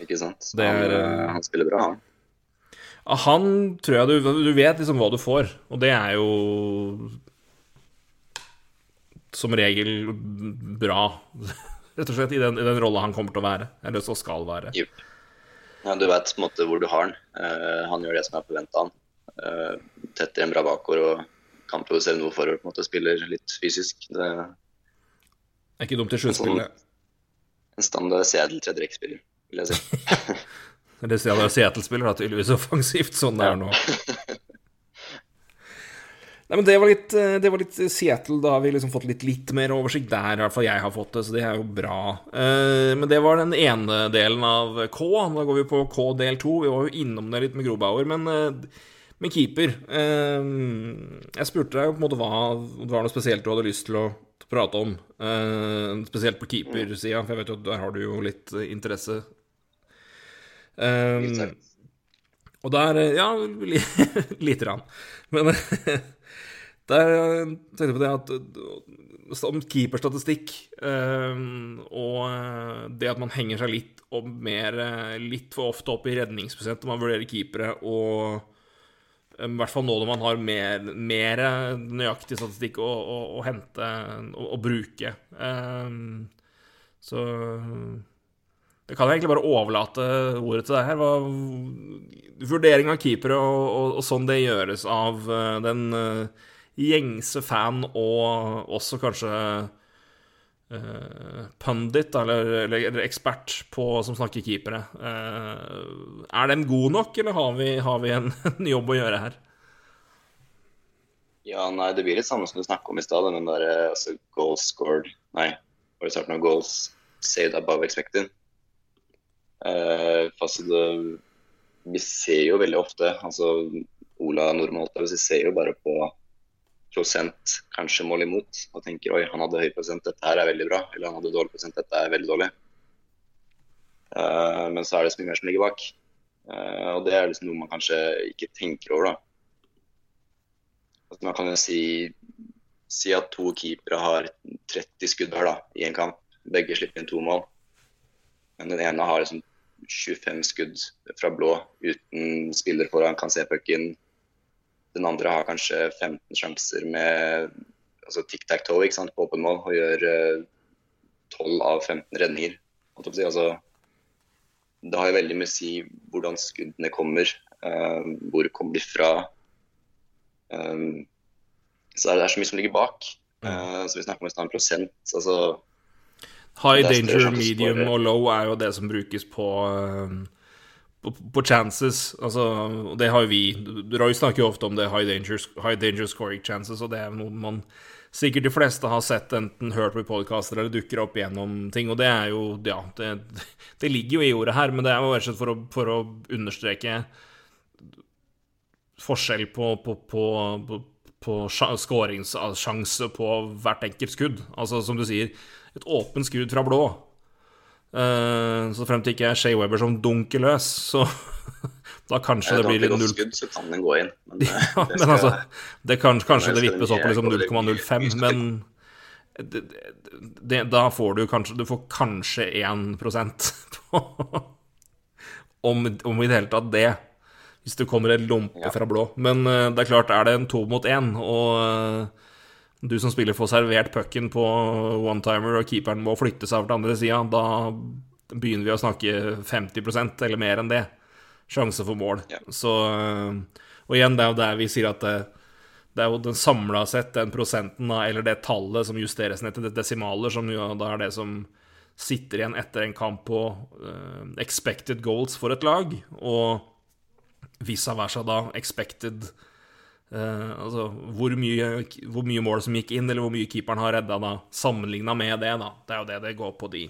Speaker 2: Ikke sant?
Speaker 1: Det er,
Speaker 2: han,
Speaker 1: eh,
Speaker 2: eh, han spiller bra, han.
Speaker 1: Ja, han tror jeg du Du vet liksom hva du får, og det er jo som regel bra. <laughs> Rett og slett i den, i den rolla han kommer til å være. Eller så skal være.
Speaker 2: Jupp. Ja, du vet på en måte hvor du har han. Uh, han gjør det som er forventa han. Uh, tetter en bra bakgård og kan provosere noe forår. på en måte Spiller litt fysisk. Det er
Speaker 1: ikke dumt i sluttspillet.
Speaker 2: en standard Seattle tredjerekkspiller, vil jeg si. <laughs>
Speaker 1: Eller Seattle Seattle-spiller, tydeligvis offensivt, sånn det er nå. Nei, men det var, litt, eh, det var litt Seattle. Da har vi liksom fått litt, litt mer oversikt der. I hvert fall jeg har fått det, så det er jo bra. Eh, Men det var den ene delen av K. Da går vi på K del to. Vi var jo innom det litt med Grobauer, men eh, med keeper eh, Jeg spurte deg jo på en måte hva om det var noe spesielt du hadde lyst til å prate om. eh, Spesielt på keepersida, for jeg vet jo at der har du jo litt eh, interesse. Um, og der eh, Ja, li- <laughs> lite grann. Men <laughs> der eh, tenkte jeg på det at eh, om keeperstatistikk eh, og det at man henger seg litt mer litt for ofte opp i redningsprosent når man vurderer keepere, og i hvert fall nå når man har mer, mer nøyaktig statistikk å, å, å hente og bruke. Eh, så Det kan jeg egentlig bare overlate ordet til deg her. Vurdering av keepere og, og, og, sånn det gjøres av den uh, gjengse fan og også kanskje uh, pundit, eller, eller, eller, ekspert på, som snakker keepere. er den god nok, eller har vi, har vi en, <laughs> en, jobb å gjøre her?
Speaker 2: Ja, nei, det blir litt samme som du snakka om i stad. Den der altså, goals scored Nei, var det starten av goals saved above expected? Uh, det, vi ser jo veldig ofte altså Ola Nordmann vi ser jo bare på prosent kanskje mål imot og tenker oi, han hadde høy prosent, dette her er veldig bra. Eller han hadde dårlig prosent, dette er veldig dårlig. Uh, men så er det så mye mer som ligger bak. Uh, og det er liksom noe man kanskje ikke tenker over, da. At man kan jo si, si at to keepere har 30 skudd hver da, i en kamp. Begge slipper inn to mål. Men den ene har liksom 25 skudd fra blå uten spiller foran kan se pucken. Den andre har kanskje 15 sjanser med altså tic-tac-toe på åpen mål og gjør 12 eh, av 15 redninger. Altså, det har jo veldig mye å si hvordan skuddene kommer, uh, hvor kommer de fra. Um, så det er så mye som ligger bak. Uh, så vi snakker om en prosent. altså
Speaker 1: High danger, medium og low er jo det som brukes på, eh, på, på chances. Altså, det har jo vi Roy snakker jo ofte om det high danger, high danger scoring chances, og det er noe man sikkert de fleste har sett, enten hørt på podkaster eller dukker opp gjennom ting. Og det er jo Ja, det, det ligger jo i ordet her, men det er jo rett og slett for å, for å understreke forskjell på, på, på, på skåringssjanse på hvert enkelt skudd. Altså, som du sier et åpent skudd fra blå. Uh, så frem til ikke er Shay Weber som dunker løs, så <laughs> da kanskje det, blir litt null
Speaker 2: skudd, så kan den gå inn.
Speaker 1: Men, <laughs> ja, eh, det men altså, det kan, kanskje det vippes opp liksom 0,05, <laughs> men det, det, da får du kanskje Du får kanskje 1 på om, om i det hele tatt det. Hvis det kommer en lompe fra blå. Men uh, det er klart, er det en to mot én, og du som spiller får servert pucken på one-timer, og keeperen må flytte seg over til andre sida, da begynner vi å snakke 50% eller mer enn det. Sjanse for mål. Ja. Så Og igjen, det er jo der vi sier at det, det er jo den samla sett, den prosenten, eller det tallet som justeres ned til desimaler, som jo da er det som sitter igjen etter en kamp på uh, expected goals for et lag, og vice versa da expected goals Uh, altså hvor mye, hvor mye, mål som gikk inn, eller hvor mye keeperen har redda, da, sammenligna med det. da. Det er jo det det går på, de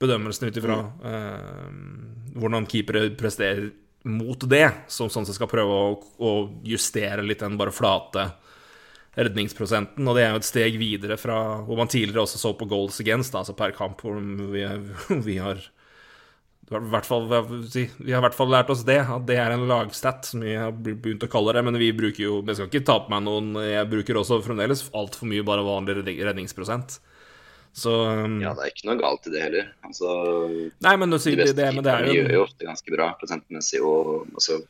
Speaker 1: bedømmelsene ut ifra uh, hvordan keepere presterer mot det, som sånn sett skal prøve å, å, justere litt den bare flate redningsprosenten. Og det er jo et steg videre fra hvor man tidligere også så på goals against, da, altså per kamp, hvor vi, <laughs> vi har Fall, vi har i hvert fall lært oss det, at det er en lagstat, som vi har begynt å kalle det. Men vi bruker jo Jeg skal ikke ta på meg noen Jeg bruker også fremdeles altfor mye bare vanlig redningsprosent. Så um,
Speaker 2: Ja, det er ikke noe galt i det heller. Altså,
Speaker 1: Nei, men du sier det, det, men det er
Speaker 2: jo gjør jo ofte ganske bra prosentmessig, og altså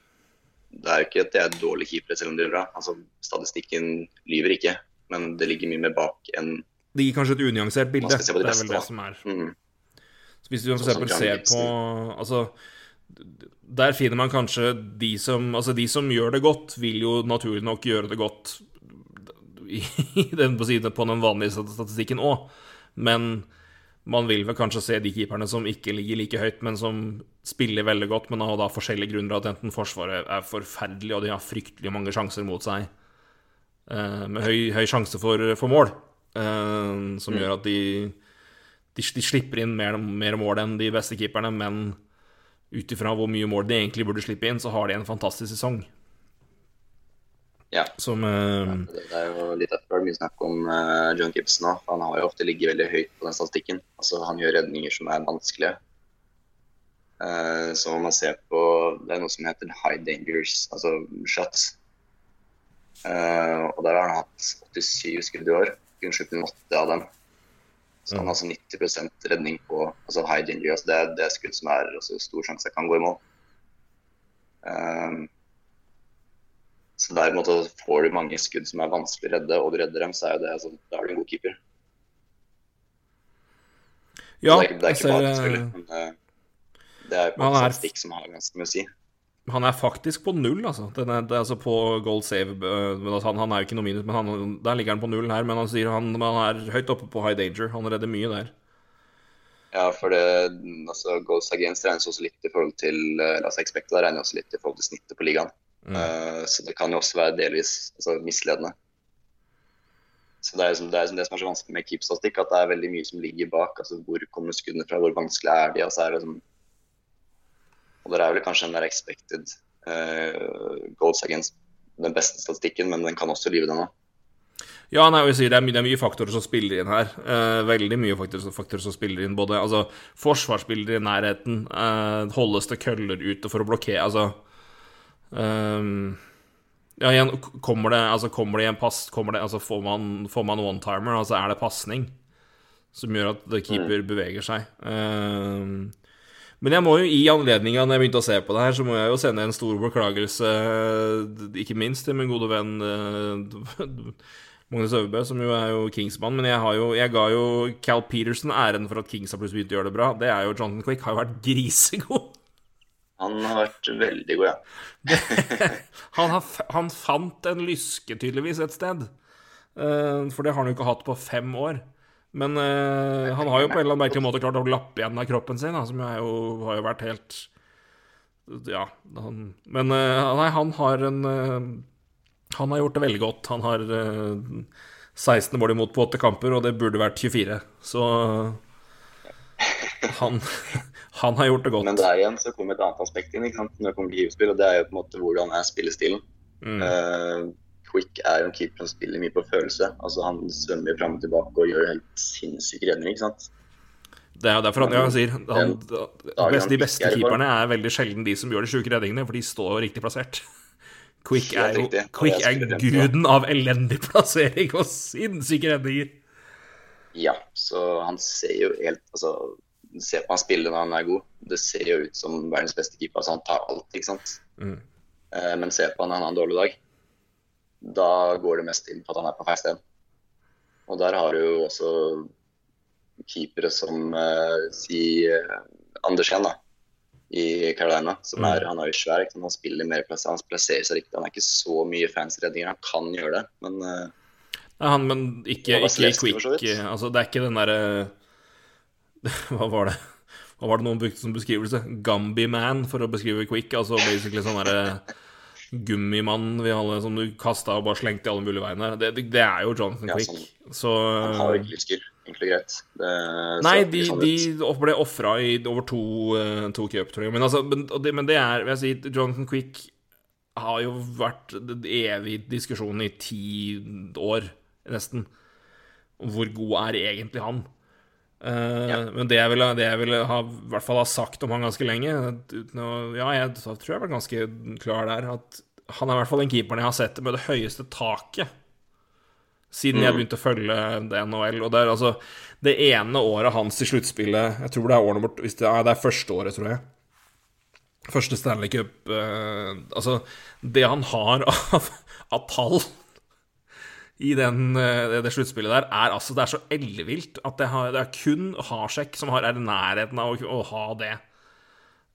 Speaker 2: Det er jo ikke at det er dårlige keepere selv om de gjør bra. Altså, statistikken lyver ikke, men det ligger mye mer bak enn
Speaker 1: Det gir kanskje et unyansert bilde. Det, det, er vel det som er. Mm. Hvis du f.eks. Sånn ser på Altså der finner man kanskje de som Altså, de som gjør det godt, vil jo naturlig nok gjøre det godt i den, på, siden, på den vanlige statistikken òg. Men man vil vel kanskje se de keeperne som ikke ligger like høyt, men som spiller veldig godt, men av da forskjellige grunner. At enten Forsvaret er forferdelig, og de har fryktelig mange sjanser mot seg, eh, med høy, høy sjanse for, for mål, eh, som mm. gjør at de de, de slipper inn mer, mer, mål enn de beste keeperne, men ut ifra hvor mye mål de egentlig burde slippe inn, så har de en fantastisk sesong.
Speaker 2: Ja.
Speaker 1: Som uh,
Speaker 2: ja, Det er jo litt derfor mye snakk om uh, John Gibson òg. Han har jo ofte ligget veldig høyt på den statistikken. Altså, han gjør redninger som er vanskelige. Uh, så man ser på Det er noe som heter high dangers, altså shots. og der har han hatt 87 skudd i år. Kun 78 av dem. Så han har altså 90% redning på altså high danger. Altså det, er, det er skudd som er altså stor sjanse kan gå i mål. Um, så der måte, får du mange skudd som er vanskelig å redde, og du redder dem, så er det, altså, da er du en god keeper.
Speaker 1: Ja, det er, det er ikke bare,
Speaker 2: selvfølgelig. Men, uh, Det er på
Speaker 1: Men
Speaker 2: en
Speaker 1: er-
Speaker 2: statistikk som har ganske mye å si.
Speaker 1: Han er faktisk på null, altså. Er, det er altså på gold save. øh, Men altså, han, han er jo ikke noe minus, men han, der ligger han på null her. Men han sier han, han er høyt oppe på high danger. Han redder mye der.
Speaker 2: Ja, for det, altså, goals against regnes også litt i forhold til eh, altså expected, det regner også litt i forhold til snittet på ligaen.
Speaker 1: Mm.
Speaker 2: Uh, så det kan jo også være delvis altså, misledende. Så det er, liksom, det er liksom det som er så vanskelig med keep-statistikk, at det er veldig mye som ligger bak. altså Hvor kommer skuddene fra, hvor vanskelig er de? Og så er det liksom Og der er vel kanskje den der expected uh, goals against den beste statistikken, men den kan også lyve, den òg.
Speaker 1: Ja, nei, sier det er, mye, det er mye faktorer som spiller inn her. Eh, veldig mye faktorer, faktorer som spiller inn. Både altså, forsvarsspillere i nærheten, eh, holdes det køller ute for å blokkere Altså eh, Ja, igjen, kommer det, altså, kommer det i en pass kommer det, altså, Får man, får man one-timer, altså er det pasning som gjør at keeper beveger seg. Ehm, men jeg må jo i anledninga når jeg begynte å se på det her, så må jeg jo sende en stor beklagelse, ikke minst til min gode venn eh, <laughs> Magnus Øvrebø, som jo er jo Kingsmann. Men jeg, har jo, jeg ga jo Cal Peterson æren for at Kings har plutselig begynt å gjøre det bra. Det er jo Jonathan Quick, har jo vært grisegod.
Speaker 2: Han har vært veldig god, ja. <laughs>
Speaker 1: Han, har, han fant en lyske, tydeligvis, et sted. Eh, for det har han jo ikke hatt på fem år. Men eh, han har jo på en eller annen merkelig måte klart å lappe igjen av kroppen sin, da, som jo, har jo vært helt Ja. Han, men eh, nei, han har en eh, Han har gjort det veldig godt. Han har eh, 16 mål imot på åtte kamper, og det burde vært 24. Så han, han har gjort det godt.
Speaker 2: Men der igjen så kommer et annet aspekt inn ikke sant? når det kommer til og det er jo på en måte hvordan er spillestilen.
Speaker 1: Mm.
Speaker 2: Eh, Quick er jo en keeper som spiller mye på følelse. Altså Han svømmer fram og tilbake og gjør helt sinnssyke redninger. ikke sant?
Speaker 1: Det er jo derfor han, ja, han sier han, De beste
Speaker 2: er
Speaker 1: keeperne er veldig sjelden de som gjør de sjuke redningene, for de står riktig plassert. <laughs> Quick er jo Quick er guden av elendig <laughs> plassering og sinnssyke redninger.
Speaker 2: Ja, så han ser jo helt Altså, se på han spiller når han er god. Det ser jo ut som verdens beste keeper. Altså, han tar alt, ikke sant.
Speaker 1: Mm.
Speaker 2: Eh, men se på han når han har en dårlig dag. Da går det mest inn på at han er på feil sted. Og der har du jo også keepere som uh, si eh, Andersen, da. I Carolina. Som er, Han er jo svær. Ikke? Han spiller mer plass, han plasserer seg riktig. Han er ikke så mye fansredninger. Han kan gjøre det, men eh,
Speaker 1: Nei, han, men ikke, ikke Quick.
Speaker 2: vidt.
Speaker 1: Altså, det er ikke den derre <laughs> Hva var det? Hva var det noen brukte som beskrivelse? Gambi-man, for å beskrive Quick. Altså basically sånn derre gummimann vi hadde, som du kasta og bare slengte i alle mulige veiene. Det, det, det er jo Jonathan
Speaker 2: Ja,
Speaker 1: Quick.
Speaker 2: sånn.
Speaker 1: Så
Speaker 2: han har ikke lysker. egentlig greit. Det
Speaker 1: Nei, de,
Speaker 2: sånn
Speaker 1: de ble ofra i over to, uh, to cupturneringer. Men, altså, men, men det er vil jeg si, Jonathan Quick har jo vært evig diskusjon i ti år, nesten. Hvor god er egentlig han? Eh,
Speaker 2: Ja.
Speaker 1: Men det jeg ville, det jeg ville ha, i hvert fall ha sagt om han ganske lenge uten å, Ja, jeg tror jeg var ganske klar der. At han er i hvert fall den keeperen jeg har sett med det høyeste taket siden jeg begynte å følge NHL. Og det er altså det ene året hans i sluttspillet Jeg tror det er år nummer det, er, det er første året, tror jeg. Første Stanley Cup uh, Altså, det han har <laughs> av, av tall i den, eh, det sluttspillet der, er altså Det er så ellevilt at det, har, det er kun Hasek som har, er i nærheten av å, å ha det.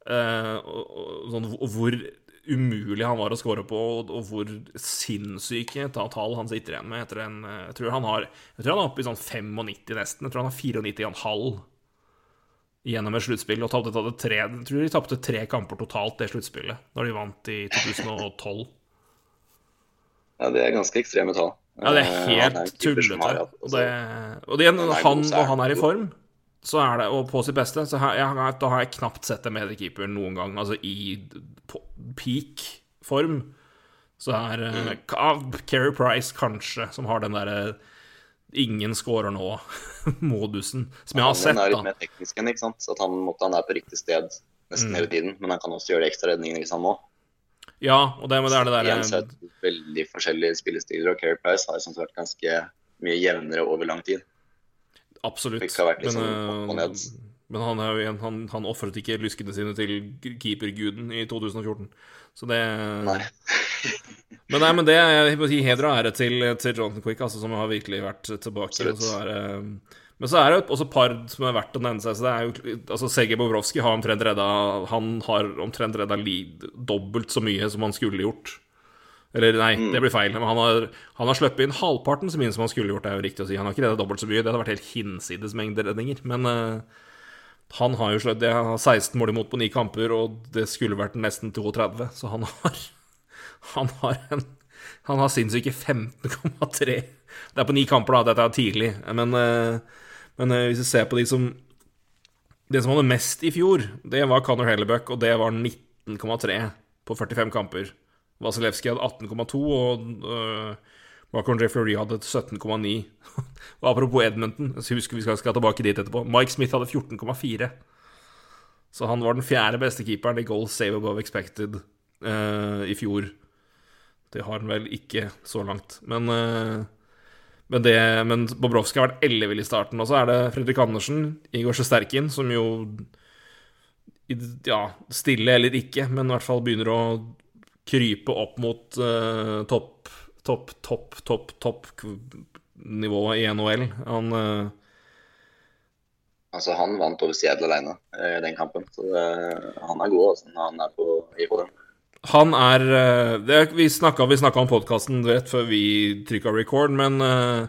Speaker 1: Uh, og, sånn, hvor umulig han var å score på, og, og hvor sinnssyke ta- tall han sitter igjen med etter en eh, Jeg tror han har Jeg tror han er oppe i sånn 95 nesten. Jeg tror han har 94,5 gjennom et sluttspill. Og tapte tre, jeg tror de tapte tre kamper totalt det sluttspillet, da de vant i 2012.
Speaker 2: Ja, det er ganske ekstreme tall.
Speaker 1: Ja, det er
Speaker 2: Eh,
Speaker 1: helt
Speaker 2: keeper
Speaker 1: tullete.
Speaker 2: har hatt-
Speaker 1: Og, det, og det,
Speaker 2: han er
Speaker 1: han,
Speaker 2: er
Speaker 1: han er i form, så er det, og på sitt beste, så har jeg, da har jeg knapt sett en mediekeeper noen gang. Altså i peak form, så er mm. Keri Price kanskje, som har den derre ingen scorer nå-modusen, <laughs> som jeg har sett.
Speaker 2: Han er litt
Speaker 1: da.
Speaker 2: mer teknisk enn, ikke sant. At han, måtte, han er på riktig sted nesten
Speaker 1: Mm.
Speaker 2: hele tiden. Men han kan også gjøre de ekstra redningene ikke sant, må.
Speaker 1: Ja, og det, det er det
Speaker 2: der så er det veldig forskjellige spillestiler, og Carey Price har sånn vært ganske mye jevnere over lang tid.
Speaker 1: Absolutt. Men,
Speaker 2: og
Speaker 1: eh, men han, er han, han ofret ikke lyskene sine til keeperguden i 2014. Så det
Speaker 2: Nei. <laughs>
Speaker 1: Men nei, men det jeg må si heder ære til, til Jonathan Quick, altså, som har virkelig vært tilbake.
Speaker 2: Absolutt.
Speaker 1: Og så er, det- Men så er det også et par som er verdt å nevne seg. Så det er jo, altså Sergej Bobrovskij har omtrent redda Han har omtrent redda dobbelt så mye som han skulle gjort. Eller nei, det blir feil. Men han har, han har sluppet inn halvparten så mye som han skulle gjort, det er jo riktig å si. Han har ikke redda dobbelt så mye. Det hadde vært helt hinsides mengde redninger. Men uh, han har jo slått Det har 16 mål imot på ni kamper, og det skulle vært nesten 32, så han har Han har en Han har sinnssyke 15,3. Det er på ni kamper, da. Dette er tidlig. Men uh, men eh, hvis vi ser på de som Det som hadde mest i fjor, det var Conor Hellebuck, og det var 19,3 på 45 kamper. Vasilevskij hadde 18,2, og uh, Marcon Jeffrey hadde 17,9. <laughs> og apropos Edmonton, så husker vi skal, skal tilbake dit etterpå. Mike Smith hadde 14,4. Så han var den fjerde beste keeperen i goal save above expected uh, i fjor. Det har han vel ikke så langt. Men uh, men, det, men Bobrovskij har vært ellevill i starten. Og så er det Fredrik Andersen, Igor Sjesterkin, som jo Ja, stille eller ikke, men i hvert fall begynner å krype opp mot uh, topp, topp, topp, topp, topp-nivået i NHL. Han uh,
Speaker 2: Altså, han vant over Seattle alene i eh, den kampen. Så det, han er god altså, han er på, i form.
Speaker 1: Han er eh, det, Vi snakka om podkasten rett før vi trykka record, men uh,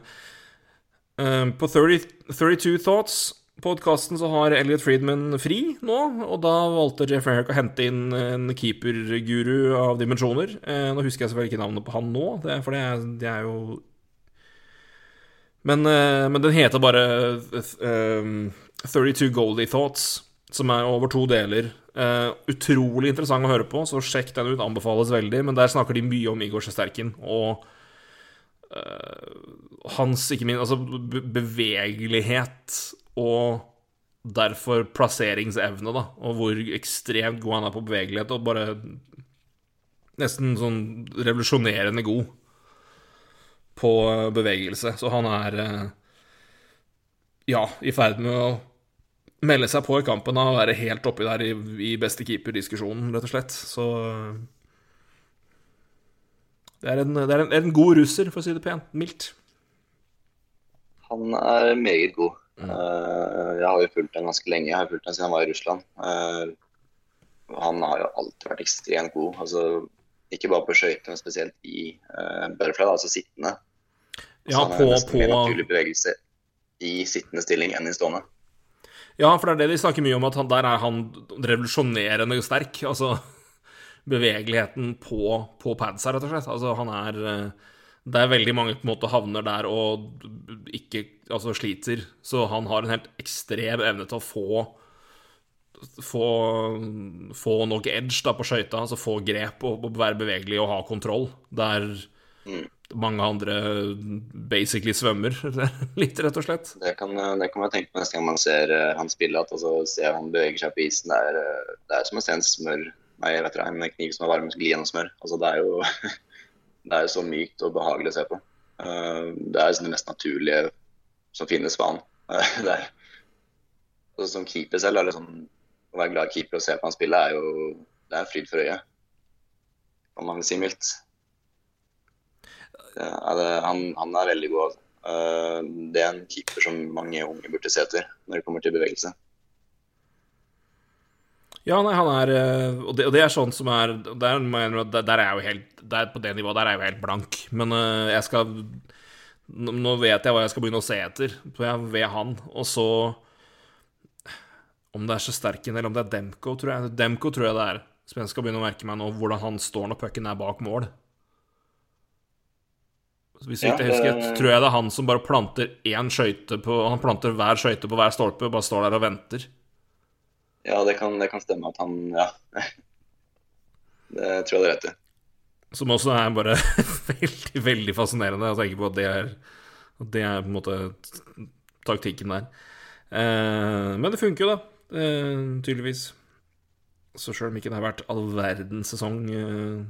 Speaker 1: uh, på 30, 32 Thoughts podkasten så har Elliot Friedman fri nå, og da valgte Jeff Herrick å hente inn en keeperguru av dimensjoner. Nå husker jeg selvfølgelig ikke navnet på han nå, for det er, det er jo men, men, den heter bare uh, 32 Goldie Thoughts, som er over to deler. Uh, utrolig interessant å høre på, så sjekk den ut. Anbefales veldig. Men der snakker de mye om Igor Sjesterkin og uh, hans ikke minst altså bevegelighet og derfor plasseringsevne, da. Og hvor ekstremt god han er på bevegelighet, og bare nesten sånn revolusjonerende god på bevegelse. Så han er uh, ja, i ferd med å melde seg på i kampen og være helt oppi der i, i beste keeper-diskusjonen, rett og slett. Så det er, en, det er en, en, god russer, for å si det pent. Mildt.
Speaker 2: Han er meget god. Mm. Uh, jeg har jo fulgt ham ganske lenge. Jeg har fulgt ham siden han var i Russland. Uh, han har jo alltid vært ekstremt god. Altså, ikke bare på skøyter, men spesielt i butterfly, altså sittende.
Speaker 1: Ja, på,
Speaker 2: på... mer naturlig bevegelse i sittende stilling enn i stående.
Speaker 1: Ja, for det er det de snakker mye om, at han, der er han revolusjonerende sterk. Altså <laughs> bevegeligheten på, på padsa, rett og slett. Altså han er eh, Det er veldig mange på en måte havner der og ikke altså sliter. Så han har en helt ekstrem evne til å få få, få nok edge da på skøyta, altså få grep og, og, være bevegelig og ha kontroll. Det mm mange andre basically svømmer <laughs> litt, rett og slett.
Speaker 2: Det kan, det kan man tenke på neste gang man ser uh, han spille, at altså, ser han beveger seg på isen. Det er, uh, det er som å se en smør Nei, vet ikke, en kniv som er varm gli gjennom smør. Altså, det er jo <laughs> det er så mykt og behagelig å se på. Uh, det er liksom det mest naturlige som finnes for han. <laughs> det er, altså, som keeper selv, eller sånn, å være glad keeper og se på han spille, er jo det er fryd for øyet. Kan man si mildt det, han, han, er veldig god. Uh, det er en keeper som mange unge burde se etter når det kommer til bevegelse.
Speaker 1: Ja, nei, han er eh, Og det, og det er sånn som er Der, der er jeg jo helt der, På det nivået der er jeg jo helt blank. Men jeg skal Nå vet jeg hva jeg skal begynne å se etter ved han. Og så Om det er Sjesterkin eller om det er Demko, tror jeg. Demko tror jeg det er. Som jeg skal begynne å merke meg nå, hvordan han står når pucken er bak mål. Hvis jeg ikke husker, det... tror jeg det er han som bare planter én skøyte på Han planter hver skøyte på hver stolpe og bare står der og venter.
Speaker 2: Ja, det kan, det kan stemme at han Ja. <laughs> Det tror jeg det er rett i.
Speaker 1: Som også er bare <laughs> veldig, veldig fascinerende å tenke på at det er, at det er på en måte taktikken der. Eh, men det funker jo, da. Eh, tydeligvis. Så sjøl om ikke det har vært all verdens sesong eh,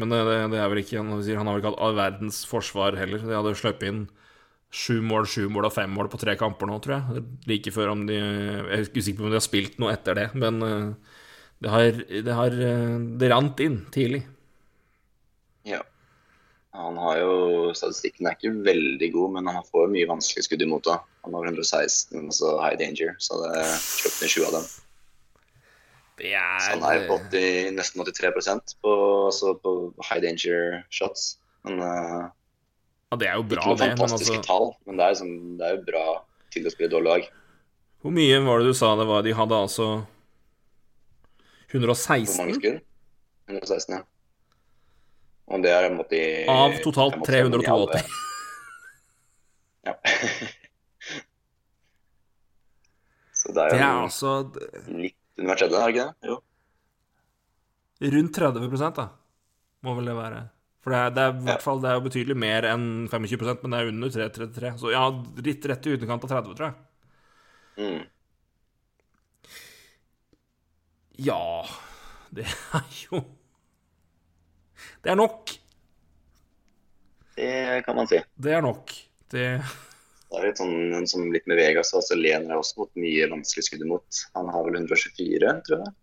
Speaker 1: men det, det, er vel ikke Han, har vel ikke hatt all verdens forsvar heller. De hadde sluppet inn sju mål, sju mål og fem mål på tre kamper nå, tror jeg. Like før om de Jeg er usikker på om de har spilt noe etter det, men eh, det har, det har Det rant inn tidlig.
Speaker 2: Ja. Han har jo Statistikken er ikke veldig god, men han får mye vanskelige skudd imot. da. Han har 116, altså high danger, så det inn 20 av dem.
Speaker 1: Det
Speaker 2: Så han er
Speaker 1: er
Speaker 2: på 80, nesten 83 på, altså på high danger shots. Men uh,
Speaker 1: Ja, det er jo
Speaker 2: ikke
Speaker 1: bra,
Speaker 2: noe
Speaker 1: det, men
Speaker 2: fantastiske
Speaker 1: altså
Speaker 2: tall. Men det er, sånn, det er jo bra til å spille dårlig lag.
Speaker 1: Hvor mye var det du sa det var? De hadde altså
Speaker 2: Hvor mange
Speaker 1: 116
Speaker 2: skudd? 116, ja. Og det er en måte i
Speaker 1: av totalt
Speaker 2: en måte i
Speaker 1: 382.
Speaker 2: Ja. <laughs> Så det er
Speaker 1: Det er altså
Speaker 2: litt under hver tredje, er det ikke det? Jo.
Speaker 1: rundt 30 da. Må vel det være. For det er, det er, i hvert fall, det er jo betydelig mer enn 25% men det er under 3,33. Så ja, litt rett i underkant av 30, tror jeg.
Speaker 2: Mm.
Speaker 1: Ja Det er jo Det er nok.
Speaker 2: Det kan man si.
Speaker 1: Det er nok. Det
Speaker 2: Det er litt sånn, som litt med Vegas, altså lener jeg også mot mye vanskelig skudd imot. Han har vel 124, tror jeg.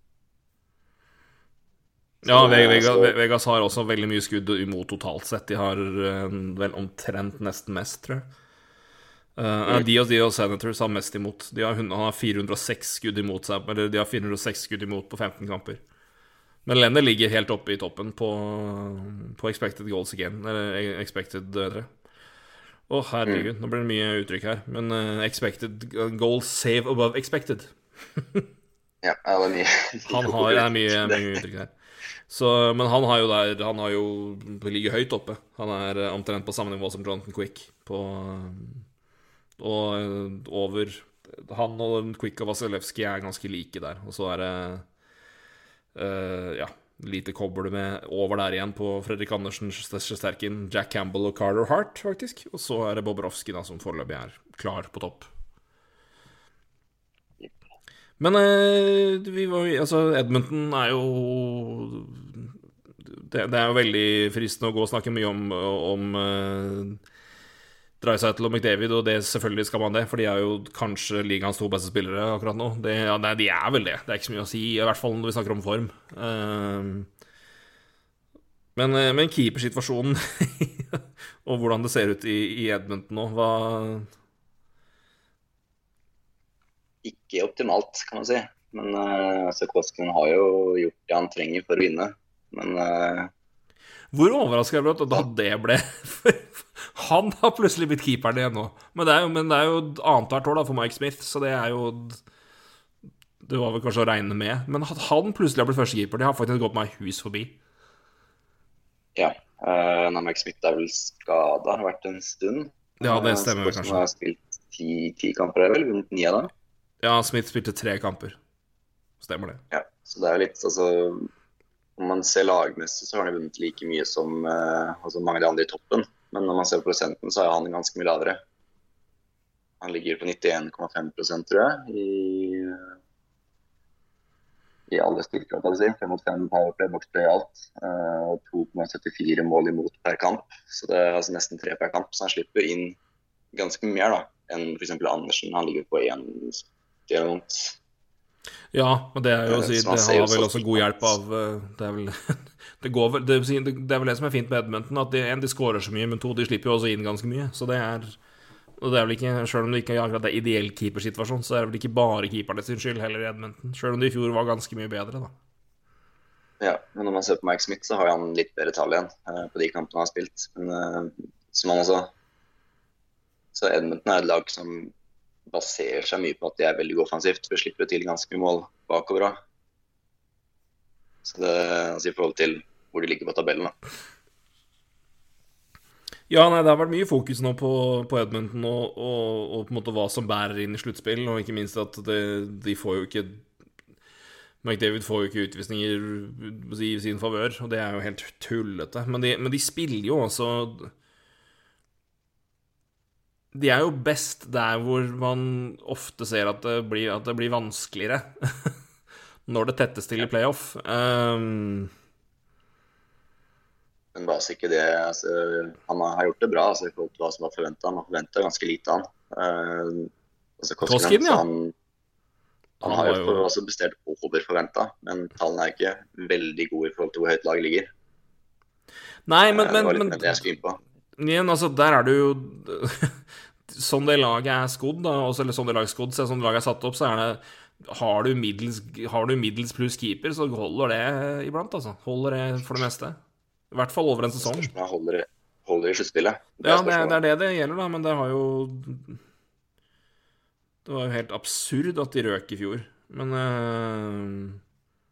Speaker 1: Ja,
Speaker 2: Så,
Speaker 1: Ve- Vegas,
Speaker 2: så-
Speaker 1: Vegas har også veldig mye skudd imot totalt sett. De har eh, vel omtrent nesten mest, tror jeg. Uh, de og de og Senators har mest imot. De har, har 406 skudd imot seg Eller de har 406 skudd imot på 15 kamper. Men Lenner ligger helt oppe i toppen på, på expected goals again. Eller expected uh, tre. oh, herregud, nå blir det mye uttrykk her. Men uh, expected goals save above expected. <laughs>
Speaker 2: Ja, det er mye.
Speaker 1: Han har det er mye, <laughs> mye uttrykk her. Så, men han har jo der Han har jo ligger høyt oppe. Han er eh, omtrent på samme nivå som Jonathan Quick på eh, Og over Han og Quick og Vasilevskij er ganske like der. Og så er det Ja, lite kobbel med over der igjen på Fredrik Andersen, Sjesterkin, Jack Campbell og Carter Hart, faktisk. Og så er det Bobrovskij, da, som foreløpig er klar på topp. Men eh, vi var, altså, Edmonton er jo det, det er jo veldig fristende å gå og snakke mye om, om uh, Dreisaitl og McDavid, og det selvfølgelig skal man det, for de er jo kanskje ligaens to beste spillere akkurat nå. Det, ja, nei, de er vel det. Det er ikke så mye å si, i hvert fall når vi snakker om form. Eh, men, eh, men keepersituasjonen <laughs> og hvordan det ser ut i, i Edmonton nå, hva
Speaker 2: Ikke optimalt, kan man si. Men uh, altså, har jo gjort det han trenger for å vinne. Men uh...
Speaker 1: Hvor overraska er du at da det ble <laughs> Han har plutselig blitt keeperen igjen nå. Men det er jo, men det er jo annethvert år da for Mike Smith, så det er jo Det var vel kanskje å regne med. Men at han plutselig har blitt førstekeeper, det har faktisk gått meg hus forbi.
Speaker 2: ja. Uh, Mike Smith er vel skada, har vært en stund.
Speaker 1: Ja, det
Speaker 2: Eh,
Speaker 1: stemmer vel kanskje.
Speaker 2: Han har spilt ti, ti kamper, er vel? Vunnet ni av dem.
Speaker 1: Ja, Smith spilte tre kamper. Stemmer det.
Speaker 2: Ja, så det er litt altså Om man ser lagmessig, så har han vunnet like mye som eh, altså mange av de andre i toppen. Men når man ser prosenten, så er han ganske mye lavere. Han ligger på 91,5 tror jeg, i, i alle styrker. kan si. 5 mot 5 powerplay, boxplay, alt. eh, Og 2,74 mål imot per kamp. Så det er altså nesten tre per kamp. Så han slipper inn ganske mye mer da, enn f.eks. Andersen. Han ligger på 1,70 eller noe.
Speaker 1: Ja, og det er jo å si, det har vel også god hjelp av eh, Det er vel <laughs> det, går det, det er vel det som er fint med Edmonton, at de, en, de skårer så mye, men to, de slipper jo også inn ganske mye. Så det er og det er vel ikke, Selv om det ikke er akkurat er ideell keepersituasjon, så er det vel ikke bare keeperne sin skyld heller i Edmonton. Selv om det i fjor var ganske mye bedre, da.
Speaker 2: Ja, men når man ser på Mike Smith, så har han litt bedre tall igjen eh, på de kampene han har spilt. Men eh, som han også Så Edmonton er et lag som baserer seg mye på at de er veldig offensivt. For de slipper til ganske mye mål bakover òg. Så det altså i forhold til hvor de ligger på tabellen, da.
Speaker 1: Ja, nei, det har vært mye fokus nå på, på Edmonton og, og, og på en måte hva som bærer inn i sluttspill, og ikke minst at det, de får jo ikke McDavid får jo ikke utvisninger i sin favør, og det er jo helt tullete. Men de, men de spiller jo også De er jo best der hvor man ofte ser at det blir, at det blir vanskeligere. <laughs> Når det tettes til i playoff. Um,
Speaker 2: Men så ikke det altså, Han har gjort det bra altså, i forhold til hva som var forventa. har forventa ganske lite han. Uh, altså, Koskinen,
Speaker 1: ja.
Speaker 2: Han, han
Speaker 1: Han
Speaker 2: har jo også bestilt over forventa, men tallene er ikke veldig gode i forhold til hvor høyt laget ligger.
Speaker 1: Nei, men,
Speaker 2: det
Speaker 1: men,
Speaker 2: var
Speaker 1: men igjen, altså, der er du jo <laughs> Sånn det laget er skodd, da, også, eller sånn det laget er skodd, så sånn det laget er satt opp, så er det Har du middels, har du middels pluss keeper, så holder det iblant, altså. Holder det for det meste. I hvert fall over en sesong.
Speaker 2: Spørsmålet er holder, holder i sluttspillet.
Speaker 1: Ja, det det er det det gjelder, da, men det har jo Det var jo helt absurd at de røk i fjor. Men eh,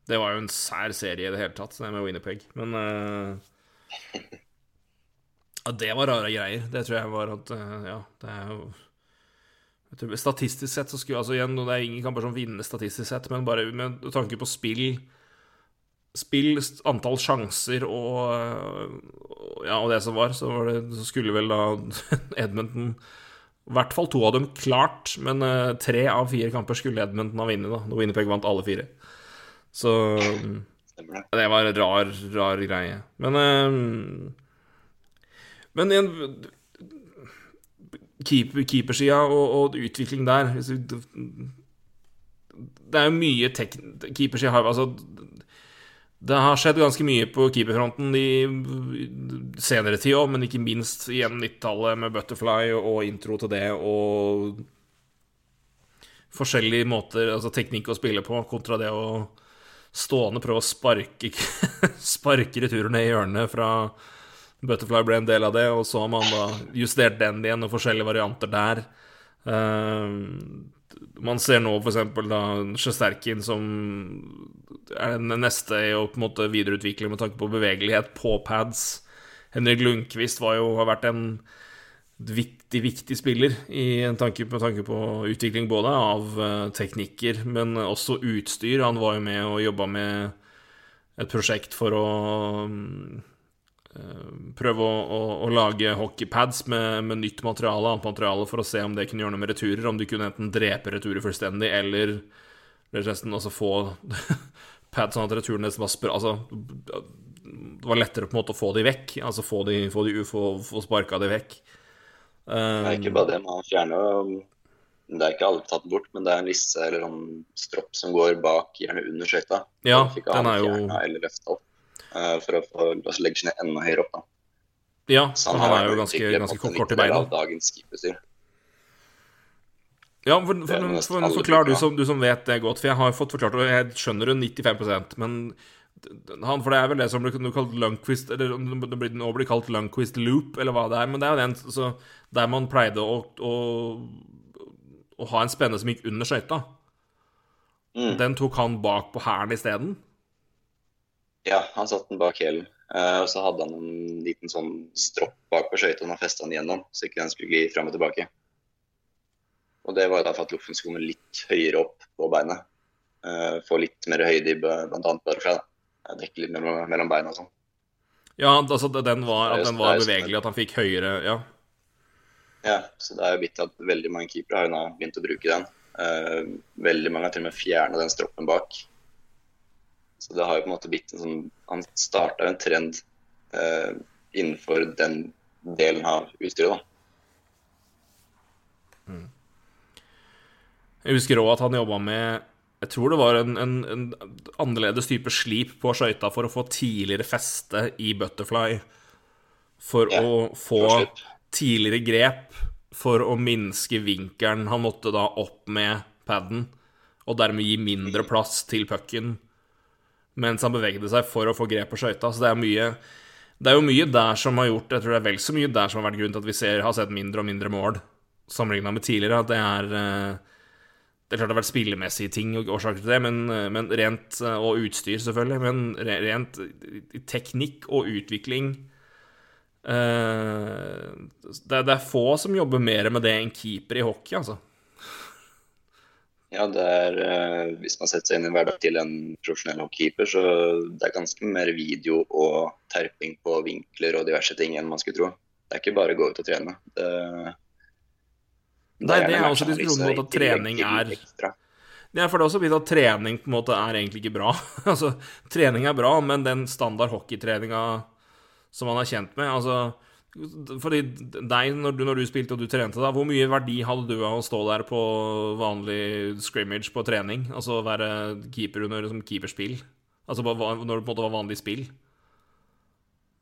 Speaker 1: Det var jo en sær serie i det hele tatt, det med Winnerpeg. Men eh, <laughs> ja, det var rare greier. Det tror jeg var at eh, Ja, det er jo tror, Statistisk sett så skulle altså igjen, Det er ingen kamper som vinner statistisk sett, men bare med tanke på spill Spill, antall sjanser og, Ja, og det som var, så, var det, så skulle vel da <laughs> Edmonton I hvert fall to av dem klart, men eh, tre av fire kamper skulle Edmonton ha vunnet, da. Når Winnerpeg vant alle fire. Så
Speaker 2: det
Speaker 1: var en rar, rar greie. Men eh, Men igjen keeper, Keepersida og, og utvikling der Det er jo mye. Keepersida har Altså det har skjedd ganske mye på keeperfronten i senere tid òg, men ikke minst gjennom 90-tallet med Butterfly og, intro til det og forskjellige måter, altså teknikk å spille på, kontra det å stående prøve å sparke <laughs> Sparke returene i hjørnet fra Butterfly ble en del av det, og så har man da justert den igjen, og forskjellige varianter der. Uh, man ser nå da Sjesterkin som er den neste i å på en måte videreutvikle med tanke på bevegelighet på pads. Henrik Lundqvist var jo, har vært en viktig, viktig spiller i tanke, med tanke på utvikling både av eh, teknikker, men også utstyr. Han var jo med og jobba med et prosjekt for å mm, prøve å, å, å lage hockeypads med, med nytt materiale, annet materiale, for å se om det kunne gjøre noe med returer. Om du kunne enten drepe returer fullstendig, eller eller nesten altså få <laughs> pads sånn at returene nesten var spr... Altså, det var lettere på en måte å få de vekk. Altså få de, få, de, få, få sparka de vekk.
Speaker 2: Det er ikke
Speaker 1: Um,
Speaker 2: bare det, man fjerner Det er ikke alle tatt bort, men det er en lisse eller en stropp som går bak, gjerne under skøyta.
Speaker 1: Ja,
Speaker 2: Den
Speaker 1: er jo
Speaker 2: fjernet Eller løfta opp eh, for å få altså, legge seg ned enda høyere opp. da.
Speaker 1: Ja,
Speaker 2: Så
Speaker 1: han er
Speaker 2: har
Speaker 1: jo ganske, ganske kort i beina. Ja, for, for,
Speaker 2: er
Speaker 1: for, for, forklar du som, du som vet det godt, for jeg har fått forklart det, og jeg skjønner det 95% men han, for det er vel det som blir kalt Lundqvist Eller det blir, nå blir kalt Lundqvist loop, eller hva det er. Men det er jo den så, der man pleide å, å, å ha en spenne som gikk under skøyta.
Speaker 2: Mm.
Speaker 1: Den tok han bak på hælen isteden.
Speaker 2: Ja, han satte den bak hælen. Uh, og så hadde han en liten sånn stropp bak på skøyta, og festa den igjennom, så ikke den skulle gli fram og tilbake. Og det var da for at loffen skulle komme litt høyere opp på beinet. Uh, få litt mer høyde i bl.a. Eh, Dekke litt mellom, mellom beina og sånn.
Speaker 1: Ja, altså den var, at den var
Speaker 2: sånn-
Speaker 1: bevegelig, at han fikk høyere Ja.
Speaker 2: Ja, så det er jo bitt at veldig mange keepere har begynt å bruke den. Uh, veldig mange har til og med fjerna den stroppen bak. Så det har jo på en måte blitt en sånn Han starta en trend eh, innenfor den delen av utstyret, da.
Speaker 1: Jeg husker òg at han jobba med Jeg tror det var en, en, en annerledes type slip på skøyta for å få tidligere feste i butterfly. For
Speaker 2: Ja,
Speaker 1: å få tidligere grep for å minske vinkelen han måtte da opp med paden, og dermed gi mindre plass til pucken mens han bevegde seg for å få grep på skøyta. Så det er mye Det er jo mye der som har gjort Jeg tror det er vel så mye der som har vært grunnen til at vi ser, har sett mindre og mindre mål sammenligna med tidligere. At det er eh, det er klart det har vært spillemessige ting og årsaker til det, men, eh, men rent eh, Og utstyr, selvfølgelig. Men rent teknikk og utvikling det er få som jobber mer med det enn keeper i hockey, altså.
Speaker 2: Ja, det er eh, Hvis man setter seg inn i hverdagen hverdag til en profesjonell hockeykeeper, så det er ganske mer video og terping på vinkler og diverse ting enn man skulle tro. Det er ikke bare å gå ut og trene. Det,
Speaker 1: Nei, det er også diskusjonen om at trening er-
Speaker 2: ekstra.
Speaker 1: Ja, for det er også blitt at trening på en måte er egentlig ikke bra. <laughs> altså, trening er bra, men den standard hockeytreninga som man er kjent med altså, Fordi deg, når du, når du spilte og du trente, da, hvor mye verdi hadde du av å stå der på vanlig scrimmage på trening? Altså være keeper under som keeperspill? Altså når det på en måte var vanlig spill?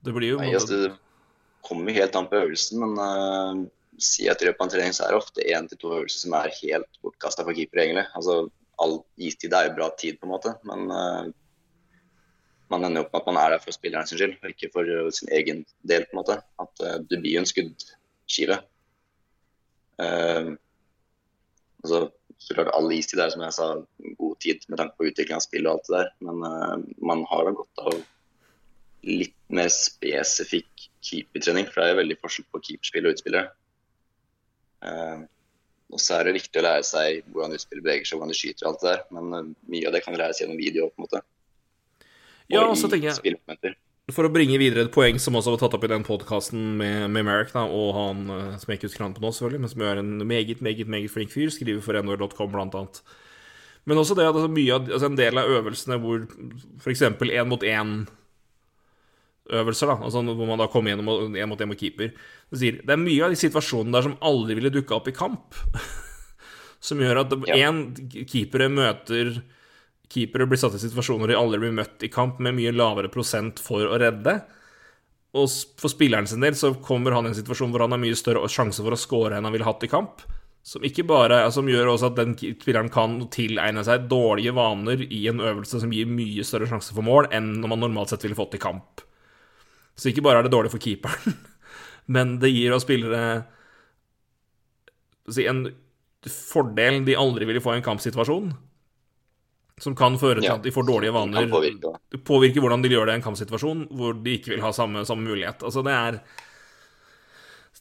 Speaker 1: Det blir jo
Speaker 2: Nei, altså, det kommer helt an på øvelsen, men uh, si at i løpet av en trening så er det ofte én til to øvelser som er helt bortkasta for keeper, egentlig. Altså, all istid er jo bra tid, på en måte, men uh, man ender opp med at man er der for spilleren sin skyld, og ikke for uh, sin egen del, på en måte. At uh, det blir en skuddskive. altså, så klart All istid er som jeg sa, god tid med tanke på utvikling av spill og alt det der, men man har da godt av litt mer spesifikk keepertrening, for det er jo veldig forskjell på keeperspill og utspillere. Uh, og så er det viktig å lære seg hvordan utspillet beveger seg, hvordan de skyter og alt det der. Men uh, mye av det kan læres gjennom video, på en måte.
Speaker 1: Ja, og tenker jeg For å bringe videre et poeng som også var tatt opp i den podkasten med, med Merrick, da, og han uh, som jeg ikke husker han på nå, selvfølgelig, men som er en meget, meget meget flink fyr, skriver for nr.com, blant annet. Men også det at altså, mye av, altså, en del av øvelsene hvor f.eks. én mot én øvelser, da, altså hvor man da kommer gjennom én mot én mot keeper. Det, sier, det er mye av de situasjonene der som aldri ville dukka opp i kamp. <laughs> som gjør at én ja. keepere møter Keepere blir satt i situasjoner de aldri blir møtt i kamp, med mye lavere prosent for å redde. Og for spilleren sin del så kommer han i en situasjon hvor han har mye større sjanse for å score enn han ville hatt i kamp. Som, bare, som gjør også at den spilleren kan tilegne seg dårlige vaner i en øvelse som gir mye større sjanse for mål enn når man normalt sett ville fått i kamp. Så ikke bare er det dårlig for keeperen, <laughs> men det gir oss spillere en fordel de aldri ville få i en kampsituasjon. Som kan føre til at de får dårlige vaner. Påvirke. påvirke. hvordan de gjør det i en kampsituasjon hvor de ikke vil ha samme, samme mulighet. Altså, det er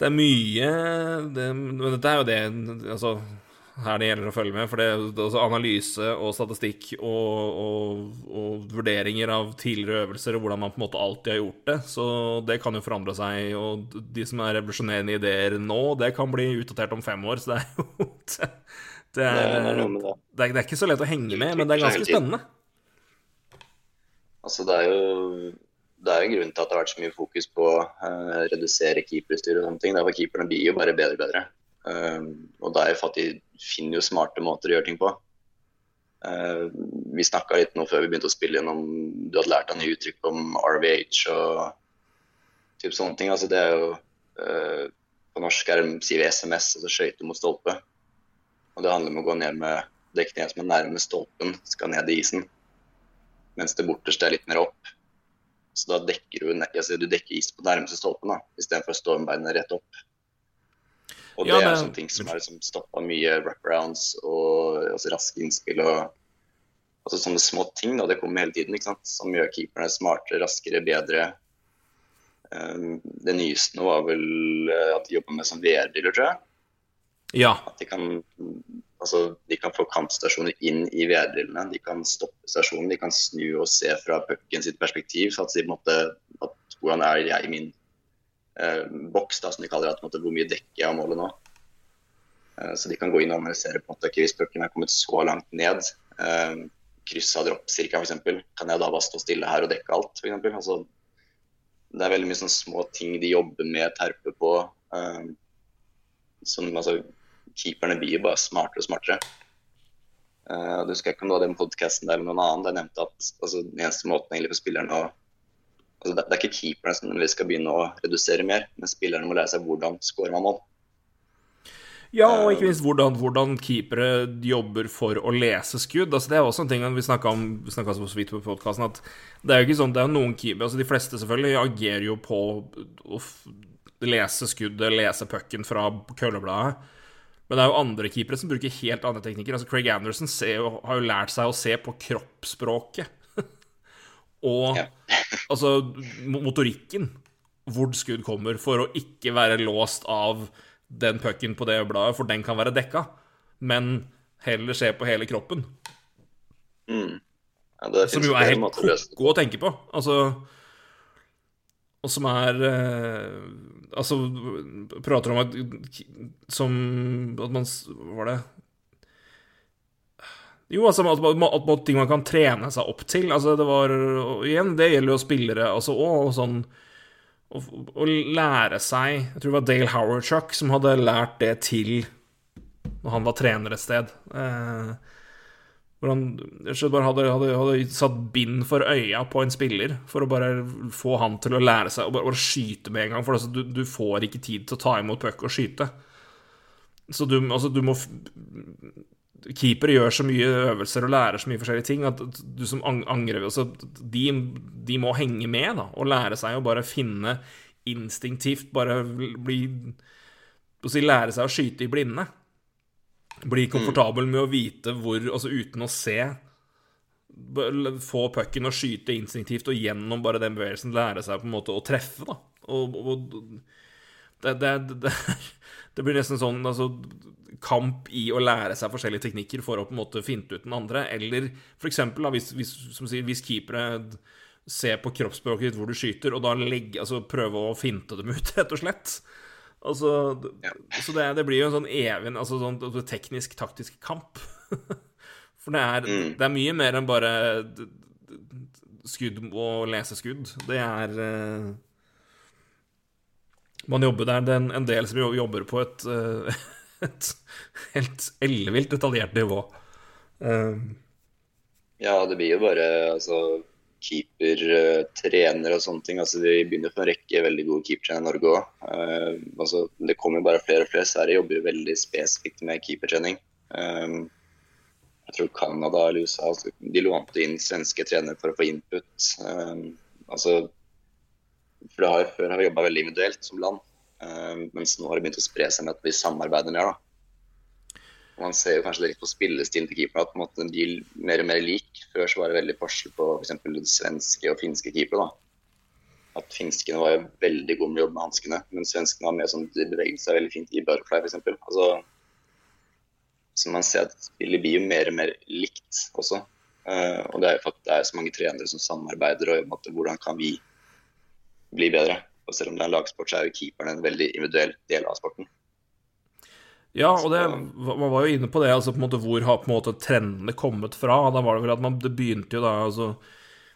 Speaker 1: det er mye det, Dette er jo det Altså her det gjelder å følge med. For det altså analyse og statistikk og, og, og, vurderinger av tidligere øvelser og hvordan man på en måte alltid har gjort det. Så det kan jo forandre seg. Og de som er revolusjonerende ideer nå, det kan bli utdatert om fem år. Så det er jo det er, det, er, det er ikke så lett å henge med, men det er ganske spennende.
Speaker 2: Altså, det er jo det er en grunn til at det har vært så mye fokus på å uh, redusere keeperstyret og sånne ting. Det er for keeperne blir jo bare bedre og bedre. Uh, og det er jo for at de finner jo smarte måter å gjøre ting på. Uh, vi snakka litt nå før vi begynte å spille inn om du hadde lært deg nye uttrykk om RVH og typ sånne ting. Altså, det er jo På norsk er det, sier vi SMS, altså skøyter mot stolpe. Og det handler om å gå ned med det kneet som er nærmest stolpen, skal ned i isen. Mens det borteste er litt mer opp. Så da dekker du, altså, du dekker is på nærmeste stolpen, da, istedenfor å stå med beina rett opp. Og det, ja, det er sånne ting som har liksom stoppa mye wraparounds og altså, raske innspill og altså, sånne små ting. Da, det kommer hele tiden, ikke sant? som gjør keeperne smartere, raskere, bedre. Um, det nyeste nå var vel uh, at de jobber med som VR-dealer, tror jeg.
Speaker 1: Ja.
Speaker 2: At de kan, altså, de kan få kampstasjoner inn i VR-drillene. De kan stoppe stasjonen, de kan snu og se fra pucken sitt perspektiv. Så at de måtte, at, hvordan er jeg i min eh, boks, da, som de kaller det. Hvor mye dekker jeg av målet nå? Eh, så de kan gå inn og analysere på måte, hvis pucken er kommet så langt ned. Eh, kryssa av droppsirka f.eks. Kan jeg da bare stå stille her og dekke alt? For altså, det er veldig mye sånne små ting de jobber med, terpe på. Eh, som, altså, keeperne blir jo bare smartere og smartere. Uh, du husker ikke om det var den podkasten der eller noen annen der nevnte at altså, den eneste måten egentlig for spillerne å altså, det, det, er ikke keeperne som vi skal begynne å redusere mer, men spillerne må lære seg hvordan skårer man mål.
Speaker 1: Ja, og ikke minst hvordan, hvordan, keepere jobber for å lese skudd. Altså, det er også en ting vi snakka om vi så vidt på podkasten, at det er jo ikke sånn det er noen keepere altså De fleste selvfølgelig agerer jo på å lese skuddet, lese pucken fra køllebladet. Men det er jo andre keepere som bruker helt andre teknikker. Altså Craig Anderson jo, har jo lært seg å se på kroppsspråket. <laughs> og <laughs> altså motorikken, hvor skudd kommer, for å ikke være låst av den pucken på det bladet, for den kan være dekka. Men heller se på hele kroppen.
Speaker 2: Mm.
Speaker 1: Ja, som jo er helt ko-ko å tenke på. Altså Og som er eh, Altså, prater om at Som At man Var det jo, altså at, at, at, ting man kan trene seg opp til. Altså, det var Igjen, det gjelder jo spillere altså, og, og sånn å, lære seg Jeg tror det var Dale Howard Chuck som hadde lært det til når han var trener et sted. Eh, Hvor han bare hadde, hadde, hadde satt bind for øya på en spiller for å bare få han til å lære seg å bare, bare skyte med en gang. For altså, du, du, får ikke tid til å ta imot puck og skyte. Så du, altså, du må Keepere gjør så mye øvelser og lærer så mye forskjellige ting at du som angrer altså, de, de, må henge med da, og lære seg å bare finne instinktivt Bare bli si, Lære seg å skyte i blinde. Bli komfortabel med å vite hvor Altså uten å se Få pucken og skyte instinktivt, og gjennom bare den bevegelsen lære seg på en måte å treffe, da. Og, og det, det, det, <laughs> det, blir nesten sånn altså, kamp i å lære seg forskjellige teknikker for å på en måte finte ut den andre. Eller for eksempel, da, hvis, hvis, sier, hvis keepere ser på kroppsspråket ditt hvor du skyter, og da legge, altså, prøve å finte dem ut, <laughs> rett og slett. Altså, ja. Så det, det, blir jo en sånn evig altså, sånn teknisk, taktisk kamp. <laughs> For det er, mm. det er, mye mer enn bare skudd og leseskudd. Det er uh, Man jobber der Det er en del som jobber på et, uh, <laughs> et helt ellevilt detaljert nivå. Uh,
Speaker 2: ja, det blir jo bare altså keeper, uh, trener og sånne ting. Altså, vi begynner å få en rekke veldig gode keepertrenere i Norge òg. Uh, altså, det kommer bare flere og flere. Sverige jobber veldig spesifikt med keepertrening. Um, jeg tror Canada eller USA altså, de lånte inn svenske trenere for å få input. Um, altså, for det har, Før har jobba veldig individuelt som land, um, mens nå har det begynt å spre seg med at vi samarbeider mer. da. Og man ser jo kanskje litt på spillestilen til keeperne at måte, den blir mer og mer lik. Før så var det veldig forskjell på f.eks. svenske og finske keepere. At finskene var jo veldig gode med å jobbe med hanskene, men svenskene var mer sånn, de beveget seg veldig fint i butterfly f.eks. Altså, så man ser at spillet blir jo mer og mer likt også. Uh, og det er jo faktisk det er så mange trenere som samarbeider og med hvordan kan vi bli bedre. Og selv om det er en lagsport, så er jo keeperen en veldig individuell del av sporten.
Speaker 1: Ja, og det, man var jo inne på det, altså på en måte hvor har på en måte trendene kommet fra? Da var det vel at man, det begynte jo da altså,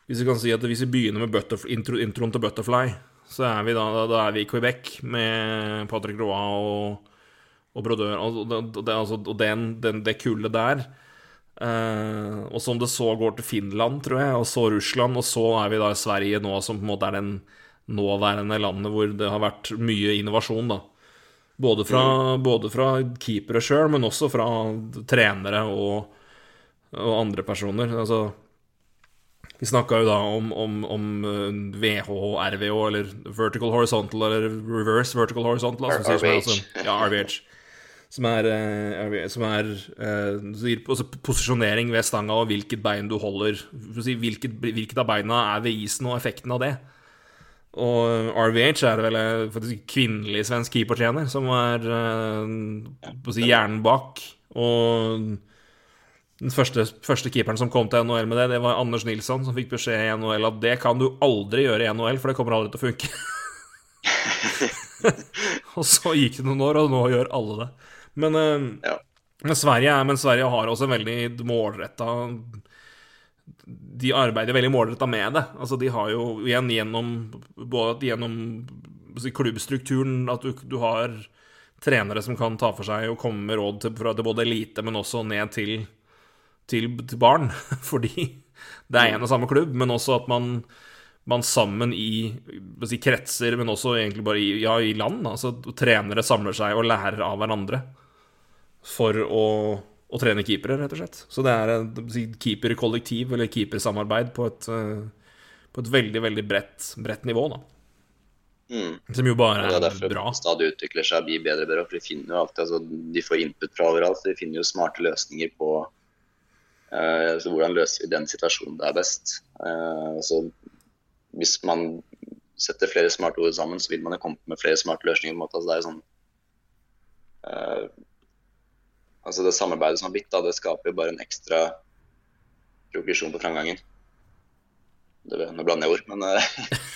Speaker 1: Hvis vi kan si at hvis vi begynner med intro, introen til Butterfly, så er vi da, da er vi i Quebec med Patrick Roa og, og Brodør og, det, det, altså, og den, den, det kullet der. Eh, og som det så går til Finland, tror jeg, og så Russland, og så er vi da i Sverige nå, som på en måte er den nåværende landet hvor det har vært mye innovasjon, da. Både fra, mm. både fra keepere sjøl, men også fra trenere og, og andre personer. Altså, vi snakka jo da om, om, om VH og RVH, eller vertical horizontal, eller reverse vertical horizontal. Altså, RVH. Altså, ja, RVH. Som er, uh, som er uh, posisjonering ved stanga og hvilket bein du holder. Hvilket, hvilket av beina er ved isen, og effekten av det. Og RVH er vel faktisk kvinnelig svensk keepertrener som er på å si hjernen bak. Og den første, første, keeperen som kom til NHL med det, det var Anders Nilsson, som fikk beskjed i NHL at det kan du aldri gjøre i NHL, for det kommer aldri til å funke. <laughs> og så gikk det noen år, og nå gjør alle det. Men, uh, ja. men, Sverige, men Sverige har også en veldig målretta de arbeider veldig målretta med det. Altså, de har jo igjen gjennom både gjennom klubbstrukturen at du, du, har trenere som kan ta for seg og komme med råd til, fra til både elite, men også ned til, til, til barn. <laughs> Fordi det er en og samme klubb, men også at man, man sammen i si, kretser, men også egentlig bare i, ja, i land, altså trenere samler seg og lærer av hverandre for å å trene keepere, rett og slett. Så det er et keeperkollektiv eller keepersamarbeid på et, eh, på et veldig, veldig bredt, bredt nivå, da. Mm. Som jo bare er, bra. det er derfor bra.
Speaker 2: stadig utvikler seg og blir bedre og bedre. For de finner jo alltid, altså, de får input fra overalt, så de finner jo smarte løsninger på uh, så hvordan løser vi den situasjonen det er best. Uh, så hvis man setter flere smarte ord sammen, så vil man jo komme med flere smarte løsninger. på en måte, altså, det er sånn uh, altså det samarbeidet som har blitt, da, det skaper jo bare en ekstra progresjon på framgangen. Det, nå blander jeg ord, men uh,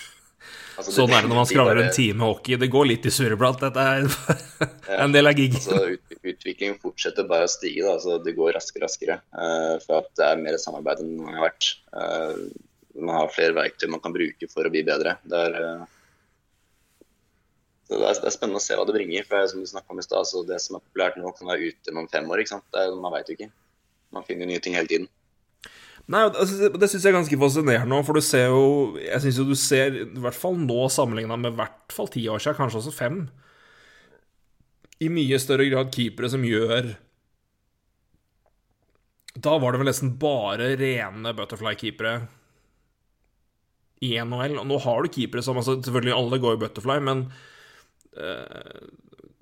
Speaker 2: <laughs>
Speaker 1: altså, Sånn er det når man skravler en time hockey. Det går litt i surreblatt. Dette er <laughs> en del av gigen.
Speaker 2: Altså, ut, utviklingen fortsetter bare å stige. Da. Altså, det går raskere og raskere. Uh, for at det er mer samarbeid enn det har vært. Uh, man har flere verktøy man kan bruke for å bli bedre. Det er det er, spennende å se hva det bringer. for som du om i sted, Det som er populært nå, kan være ute om fem år. ikke sant? Er, man veit jo ikke. Man finner nye ting hele tiden.
Speaker 1: Nei, altså, Det syns jeg er ganske fascinerende òg, for du ser jo Jeg syns jo du ser, i hvert fall nå sammenligna med hvert fall ti år siden, kanskje også fem, i mye større grad keepere som gjør Da var det vel nesten bare rene butterfly-keepere i NHL. Og nå har du keepere som altså, Selvfølgelig alle går i butterfly, men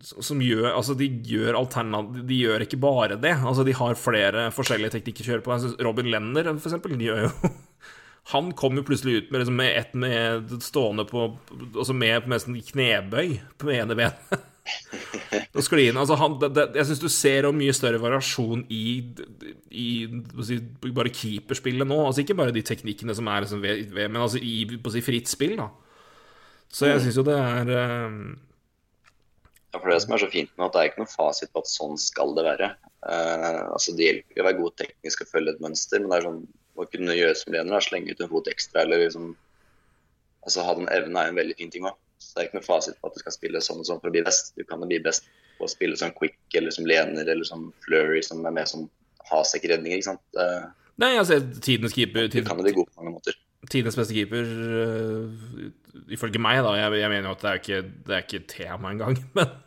Speaker 1: som gjør Altså, de gjør alternativ De gjør ikke bare det. Altså, de har flere forskjellige teknikker å kjøre på. Altså, Robin Lenner, for eksempel, de gjør jo <laughs> Han kom jo plutselig ut med, liksom, med ett med stående på Altså med nesten knebøy på ene benet. <laughs> Og skli inn. Altså, han, det, det, jeg syns du ser en mye større variasjon i, i si, bare keeperspillet nå. Altså ikke bare de teknikkene som er liksom, ved, men altså i si, fritt spill, da. Så jeg syns jo det er um,
Speaker 2: ja, for Det som er så fint med at det er ikke noen fasit på at sånn skal det være. Eh, altså Det hjelper å være god teknisk og følge et mønster, men det er sånn å kunne gjøre som Lener, slenge ut en fot ekstra eller liksom Altså Ha den evnen er en veldig fin ting òg. Det er ikke noen fasit på at du skal spille sånn og sånn for å bli best. Du kan bli best på å spille som quick eller som lener eller som flurry, som er mer som Hasek-redninger. ikke sant? Eh,
Speaker 1: Nei, altså tidens keeper
Speaker 2: Du kan jo bli god på mange måter.
Speaker 1: Tidens beste keeper, uh, ifølge meg, da. Jeg, jeg, mener jo at det er ikke, det er ikke tema engang. <laughs> Men,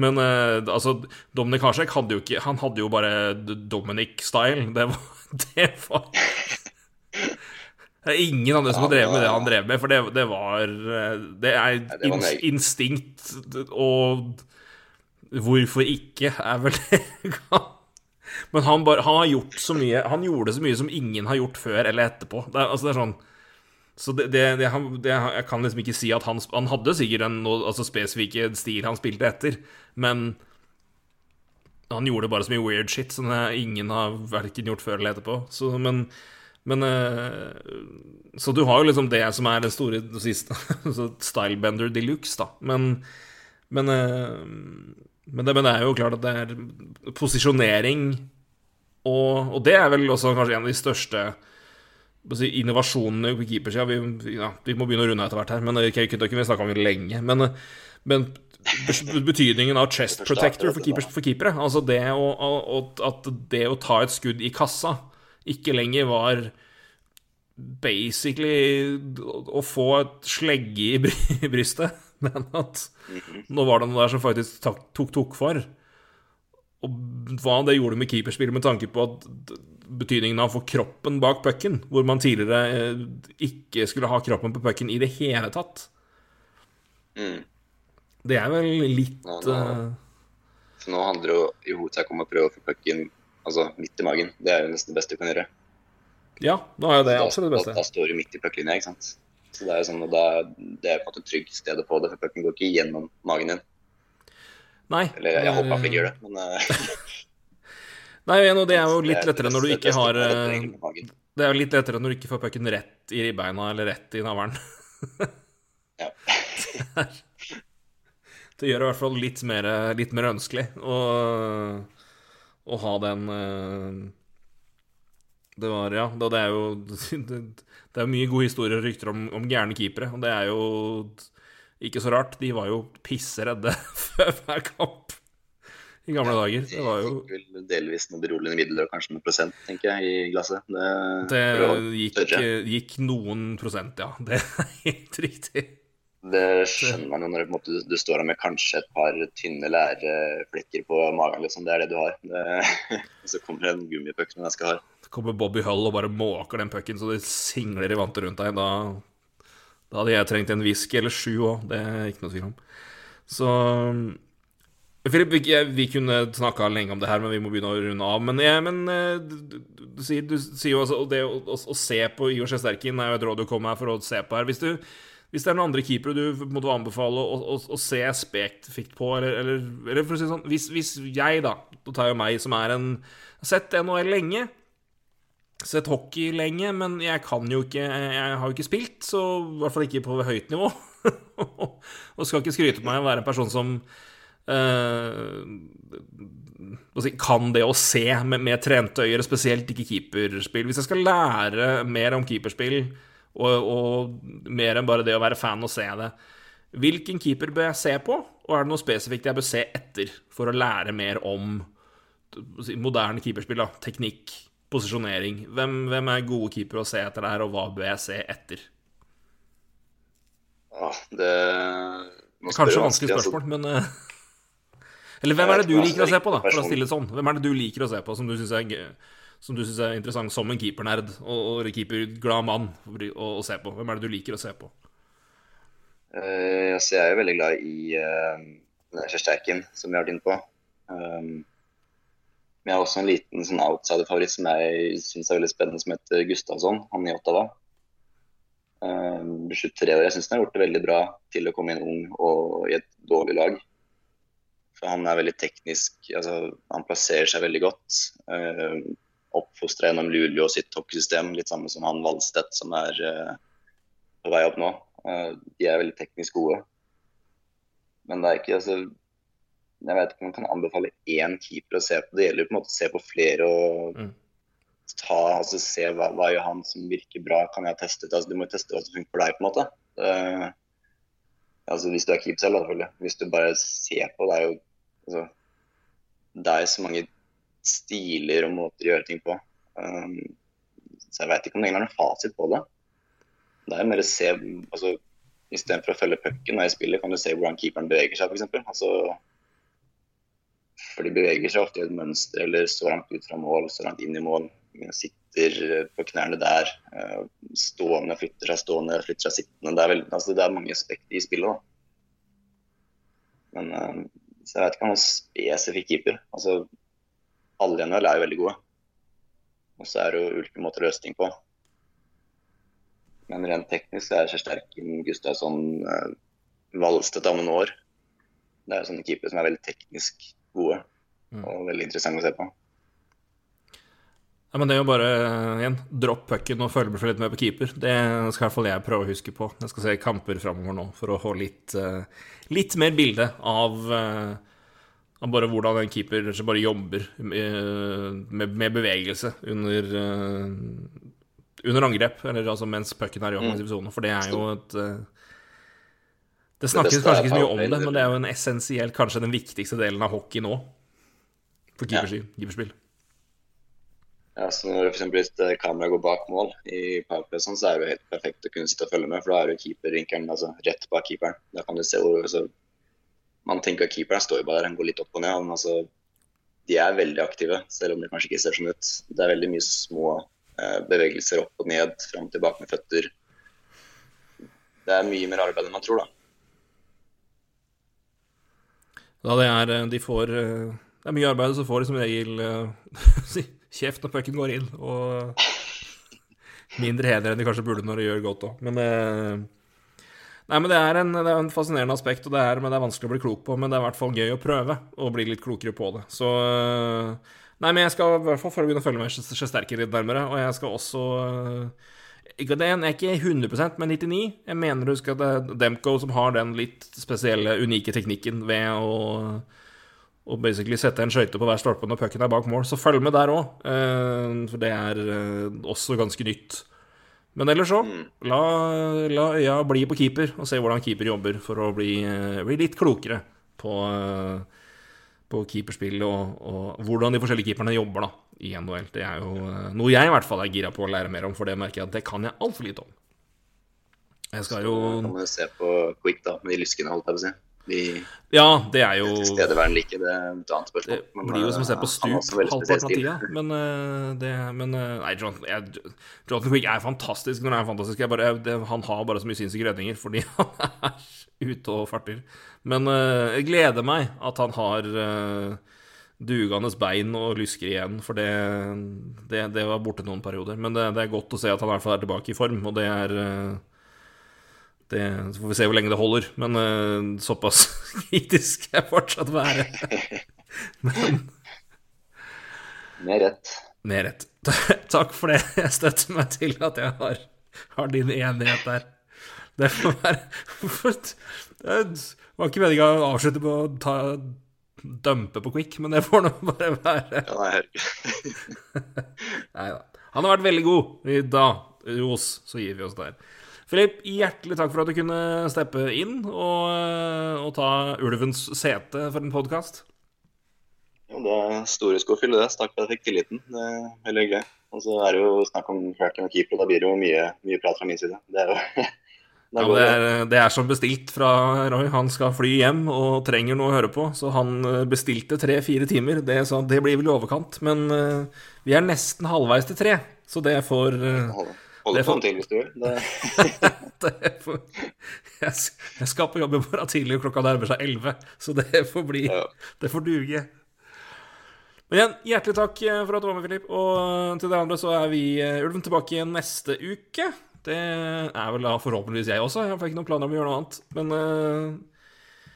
Speaker 1: men uh, altså, Dominic Harsek hadde jo ikke Han hadde jo bare Dominic-style. Det var, <laughs> det var det er ingen andre som har drevet med det han drev med, for det, det var Det er instinkt og Hvorfor ikke, er vel <laughs> det Men han, bare, han, har gjort så mye Han gjorde så mye som ingen har gjort før eller etterpå. Det altså, det er sånn Så det, det, det, Jeg kan liksom ikke si at han Han hadde sikkert en altså, spesifikke stil han spilte etter, men han gjorde bare så mye weird shit som ingen har verken gjort før eller etterpå. Så, men, men uh, Så du har jo liksom det som er den store siste <laughs> Stylebender de luxe, da. Men, men uh, men det, men det, er jo klart at det er posisjonering og, og det er vel også kanskje en av de største si, innovasjonene på keepersida. Vi, ja, vi må begynne å runde etter hvert her, men det okay, kunne vi snakka om lenge. Men, men, betydningen av chest protector for, keepers, for keepere, altså det å, å, at det å ta et skudd i kassa ikke lenger var basically å få et slegge i <laughs> brystet men at nå var det noe der som faktisk tok tok for. Og hva det gjorde med keeperspillet med tanke på at betydningen av å få kroppen bak pucken, hvor man tidligere eh, ikke skulle ha kroppen på pucken i det hele tatt.
Speaker 2: Mm.
Speaker 1: Det er vel litt
Speaker 2: nå, nå, uh... nå handler det jo i hovedsak om å prøve å få pucken altså, midt i magen. Det er jo nesten det beste du kan gjøre.
Speaker 1: Ja, nå er det det absolutt det beste.
Speaker 2: Da, da står du midt i pucklinja, ikke sant. Så det er, jo sånn, da, det er på en måte trygg stedet på det, for pucken går ikke gjennom magen din.
Speaker 1: Nei.
Speaker 2: Eller jeg håper ikke gjør det, men uh... <laughs>
Speaker 1: Nei, og det er jo <laughs> litt lettere når du ikke har eh, Det er jo litt lettere når du ikke får pucken rett i ribbeina eller rett i navlen.
Speaker 2: ja. <laughs>
Speaker 1: det gjør det i hvert fall litt mer, litt mer ønskelig å, å ha den eh, Det var Ja, det er jo Det er mye gode historier og rykter om, om gærne keepere, og det er jo ikke så rart. De var jo pisseredde <laughs> før hver kamp i gamle ja, dager. Det var jo
Speaker 2: vel delvis noe beroligende midler og kanskje noen prosent, tenker jeg, i glasset.
Speaker 1: Det, det gikk, gikk, noen prosent, ja. Det er <laughs> helt riktig.
Speaker 2: Det skjønner man jo når måte, du, står der med kanskje et par tynne læreflekker på magen. Liksom. Det er det du har. Det, <laughs> så kommer det en gummipuck som jeg skal ha.
Speaker 1: Så kommer Bobby Hull og bare måker den pucken så det singler i vantet rundt deg. Da, da hadde jeg trengt en whisky eller sju òg. Det er ikke noe tvil om. Så Filip, vi, vi, kunne snakka lenge om det her, men vi må begynne å runde av. Men, ja, men du, du, du, du, sier jo altså det å, å, å, se på Igor Sjesterkin er jo et råd du kom her for å se på her. Hvis hvis det er noen andre keepere du måtte anbefale å, å, å se spesifikt på, eller, eller, eller, for å si det sånn hvis, hvis, jeg, da, da tar jeg meg som er en har Sett NHL lenge, sett hockey lenge, men jeg kan jo ikke Jeg har jo ikke spilt, så i hvert fall ikke på høyt nivå. <laughs> og skal ikke skryte på meg å være en person som uh, kan det å se med, med trente øyne, spesielt ikke keeperspill. Hvis jeg skal lære mer om keeperspill og, og, mer enn bare det å være fan og se det. Hvilken keeper bør jeg se på, og er det noe spesifikt jeg bør se etter for å lære mer om moderne keeperspill? da, Teknikk, posisjonering. Hvem, hvem er gode keepere å se etter der, og hva bør jeg se etter?
Speaker 2: Ja, det
Speaker 1: Kanskje vanskelig spørsmål, men eh, <laughs> Eller hvem er det du liker å se på, da? For å stille det sånn. Hvem er det du liker å se på, som du syns er, er interessant som en keepernerd og, og keeperglad mann å, se på? Hvem er det du liker å se på?
Speaker 2: Uh, jeg er jo veldig glad i uh, Kjersterken, som vi har vært inne på. Um, men jeg har også en liten sånn outsider-favoritt som jeg syns er veldig spennende, som heter Gustavsson, han i Ottawa. Um, 23 år. Jeg syns han har gjort det veldig bra til å komme inn ung og i et dårlig lag. For han er veldig teknisk, altså, han plasserer seg veldig godt. Uh, Oppfostra gjennom Luleå sitt hockeysystem, litt samme som han Valstedt, som er uh, på vei opp nå. Uh, de er veldig teknisk gode. Men det er ikke altså, Jeg vet ikke om man kan anbefale én keeper å se på. Det gjelder jo på en måte å se på flere og
Speaker 1: Mm.
Speaker 2: ta, altså se hva, hva gjør han som virker bra, kan jeg teste ut. Altså, du må jo teste hva som funker for deg, på en måte. Eh, altså Hvis du er keeper selv, selvfølgelig. Hvis du bare ser på, det er jo altså, Det er så mange stiler og måter å gjøre ting på. Um, så jeg veit ikke om det egentlig er noen fasit på det. Det er mer å se altså, Istedenfor å følge pucken når jeg spiller, kan du se hvordan keeperen beveger seg, f.eks. Altså, for de beveger seg ofte i et mønster eller så langt ut fra mål, så langt inn i mål. Sitter eh, på knærne der. eh, Stående, flytter seg stående, flytter seg sittende. Det er, vel, altså, det er mange aspekter i spillet. da. Men eh, så jeg vet ikke om noen spesifikk keeper. Altså, alle i NHL er jo veldig gode. Og så er det jo ulike måter å løse ting på. Men rent teknisk er Kjersterken, Gustavsson, eh, Valstedt om noen år. Det er sånne keepere som er veldig teknisk gode
Speaker 1: Mm.
Speaker 2: og veldig interessante å se på.
Speaker 1: Ja, men det er jo bare igjen, dropp pucken og følge litt med på keeper. Det skal i hvert fall jeg prøve å huske på. Jeg skal se kamper framover nå for å få litt, eh, litt mer bilde av, eh, av bare hvordan en keeper bare jobber med, med, med bevegelse under, eh, under angrep, eller altså mens pucken er i offensiv sone, for det er jo et eh, Det snakkes kanskje ikke så mye om det, men det er jo en essensiell, kanskje den viktigste delen av hockey nå. For
Speaker 2: Ja.
Speaker 1: keeperspill. keeperspill.
Speaker 2: Ja, så når eksempel hvis eh, kameraet går bak mål i powerplay, sånn, så er det jo helt perfekt å kunne sitte og følge med, for da er jo keeperrinkelen altså, rett bak keeperen. Da kan du se hvor altså, Man tenker at keeperen står jo bare der, han går litt opp og ned. Men altså, de er veldig aktive, selv om det kanskje ikke ser sånn ut. Det er veldig mye små eh, bevegelser opp og ned, fram og tilbake med føtter. Det er mye mer arbeid enn man tror, da.
Speaker 1: Da det er eh, De får eh, Det er mye arbeid, så får de som regel eh, <laughs> kjeft når pucken går inn, og <laughs> mindre heder enn de kanskje burde når de gjør godt òg. Men Nei, men det er, en, det er en fascinerende aspekt, og det er, men det er vanskelig å bli klok på. Men det er i hvert fall gøy å prøve å bli litt klokere på det. Så Nei, men jeg skal i hvert fall begynne å følge med sterkere litt nærmere, og jeg skal også eh, ikke det er ikke 100% men 99. Jeg mener du husker at det er Demko som har den litt spesielle, unike teknikken ved å og basically sette en skøyte på hver stolpe når pucken er bak mål. Så følg med der òg, for det er eh, også ganske nytt. Men ellers så, la, la øya bli på keeper, og se hvordan keeper jobber for å bli, eh, bli litt klokere på, eh, på keeperspill og, og hvordan de forskjellige keeperne jobber da, i NHL. Det er jo eh, noe jeg i hvert fall er gira på å lære mer om, for det merker jeg at det kan jeg altfor lite om. Jeg skal jo
Speaker 2: Så kan jo se på Quick, da, med de lyskene, holdt jeg på å si. De
Speaker 1: Ja, det er jo
Speaker 2: tilstedeværende like, det er et annet spørsmål.
Speaker 1: Det blir jo som å se på
Speaker 2: eh,
Speaker 1: stup halvparten av tida, men, eh, det, men Nei, Jonathan, jeg, Jonathan Quick er fantastisk når han er fantastisk. Jeg bare, det, han har bare så mye sinnssyke redninger fordi <laughs> han er ute og farter. Men jeg gleder meg at han har dugende bein og lysker igjen, for det, det, det var borte noen perioder. Men det, det er godt å se at han i hvert fall er tilbake i form, og det er eh, det, Så får vi se hvor lenge det holder, men eh, såpass <laughs> kritisk skal jeg fortsatt være. <laughs> Men
Speaker 2: Med rett.
Speaker 1: med rett. <laughs> Takk for det. Jeg støtter meg til at jeg har, har din enighet der. Det får være Det var ikke meninga å avslutte på å ta dumpe på quick, men det får nå <laughs> bare være.
Speaker 2: Ja, <laughs> nei,
Speaker 1: da. Han har vært veldig god. I dag, ros, så gir vi oss der. Filip, hjertelig takk for at du kunne steppe inn og, og ta ulvens sete for en podkast.
Speaker 2: Ja, det er store sko å fylle det. Takk for at jeg fikk tilliten. Det er veldig hyggelig. Og så er det jo snakk om Kraken og keeper, og da blir det jo mye, mye prat fra min side. Det er jo <laughs>
Speaker 1: Ja, det,
Speaker 2: det.
Speaker 1: er, det er som bestilt fra Roy. Han skal fly hjem og trenger noe å høre på, så han eh, bestilte tre-fire timer. Det, så det blir vel i overkant, men uh, vi er nesten halvveis til tre, så det får uh,
Speaker 2: Holde,
Speaker 1: Det får-
Speaker 2: på til hvis du vil. Det, <laughs>
Speaker 1: det jeg, jeg skal på jobb i morgen tidlig, klokka nærmer seg elleve, så det får bli
Speaker 2: Ja.
Speaker 1: Det får duge. Men igjen, hjertelig takk eh, for at du var med, Filip. Og eh, til dere andre så er vi eh, Ulven tilbake igjen neste uke. Det er vel da forhåpentligvis jeg også. Jeg har ikke noen planer om å gjøre noe annet. Men uh,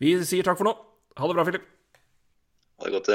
Speaker 1: vi sier takk for nå. Ha det bra, Filip.
Speaker 2: ha det godt.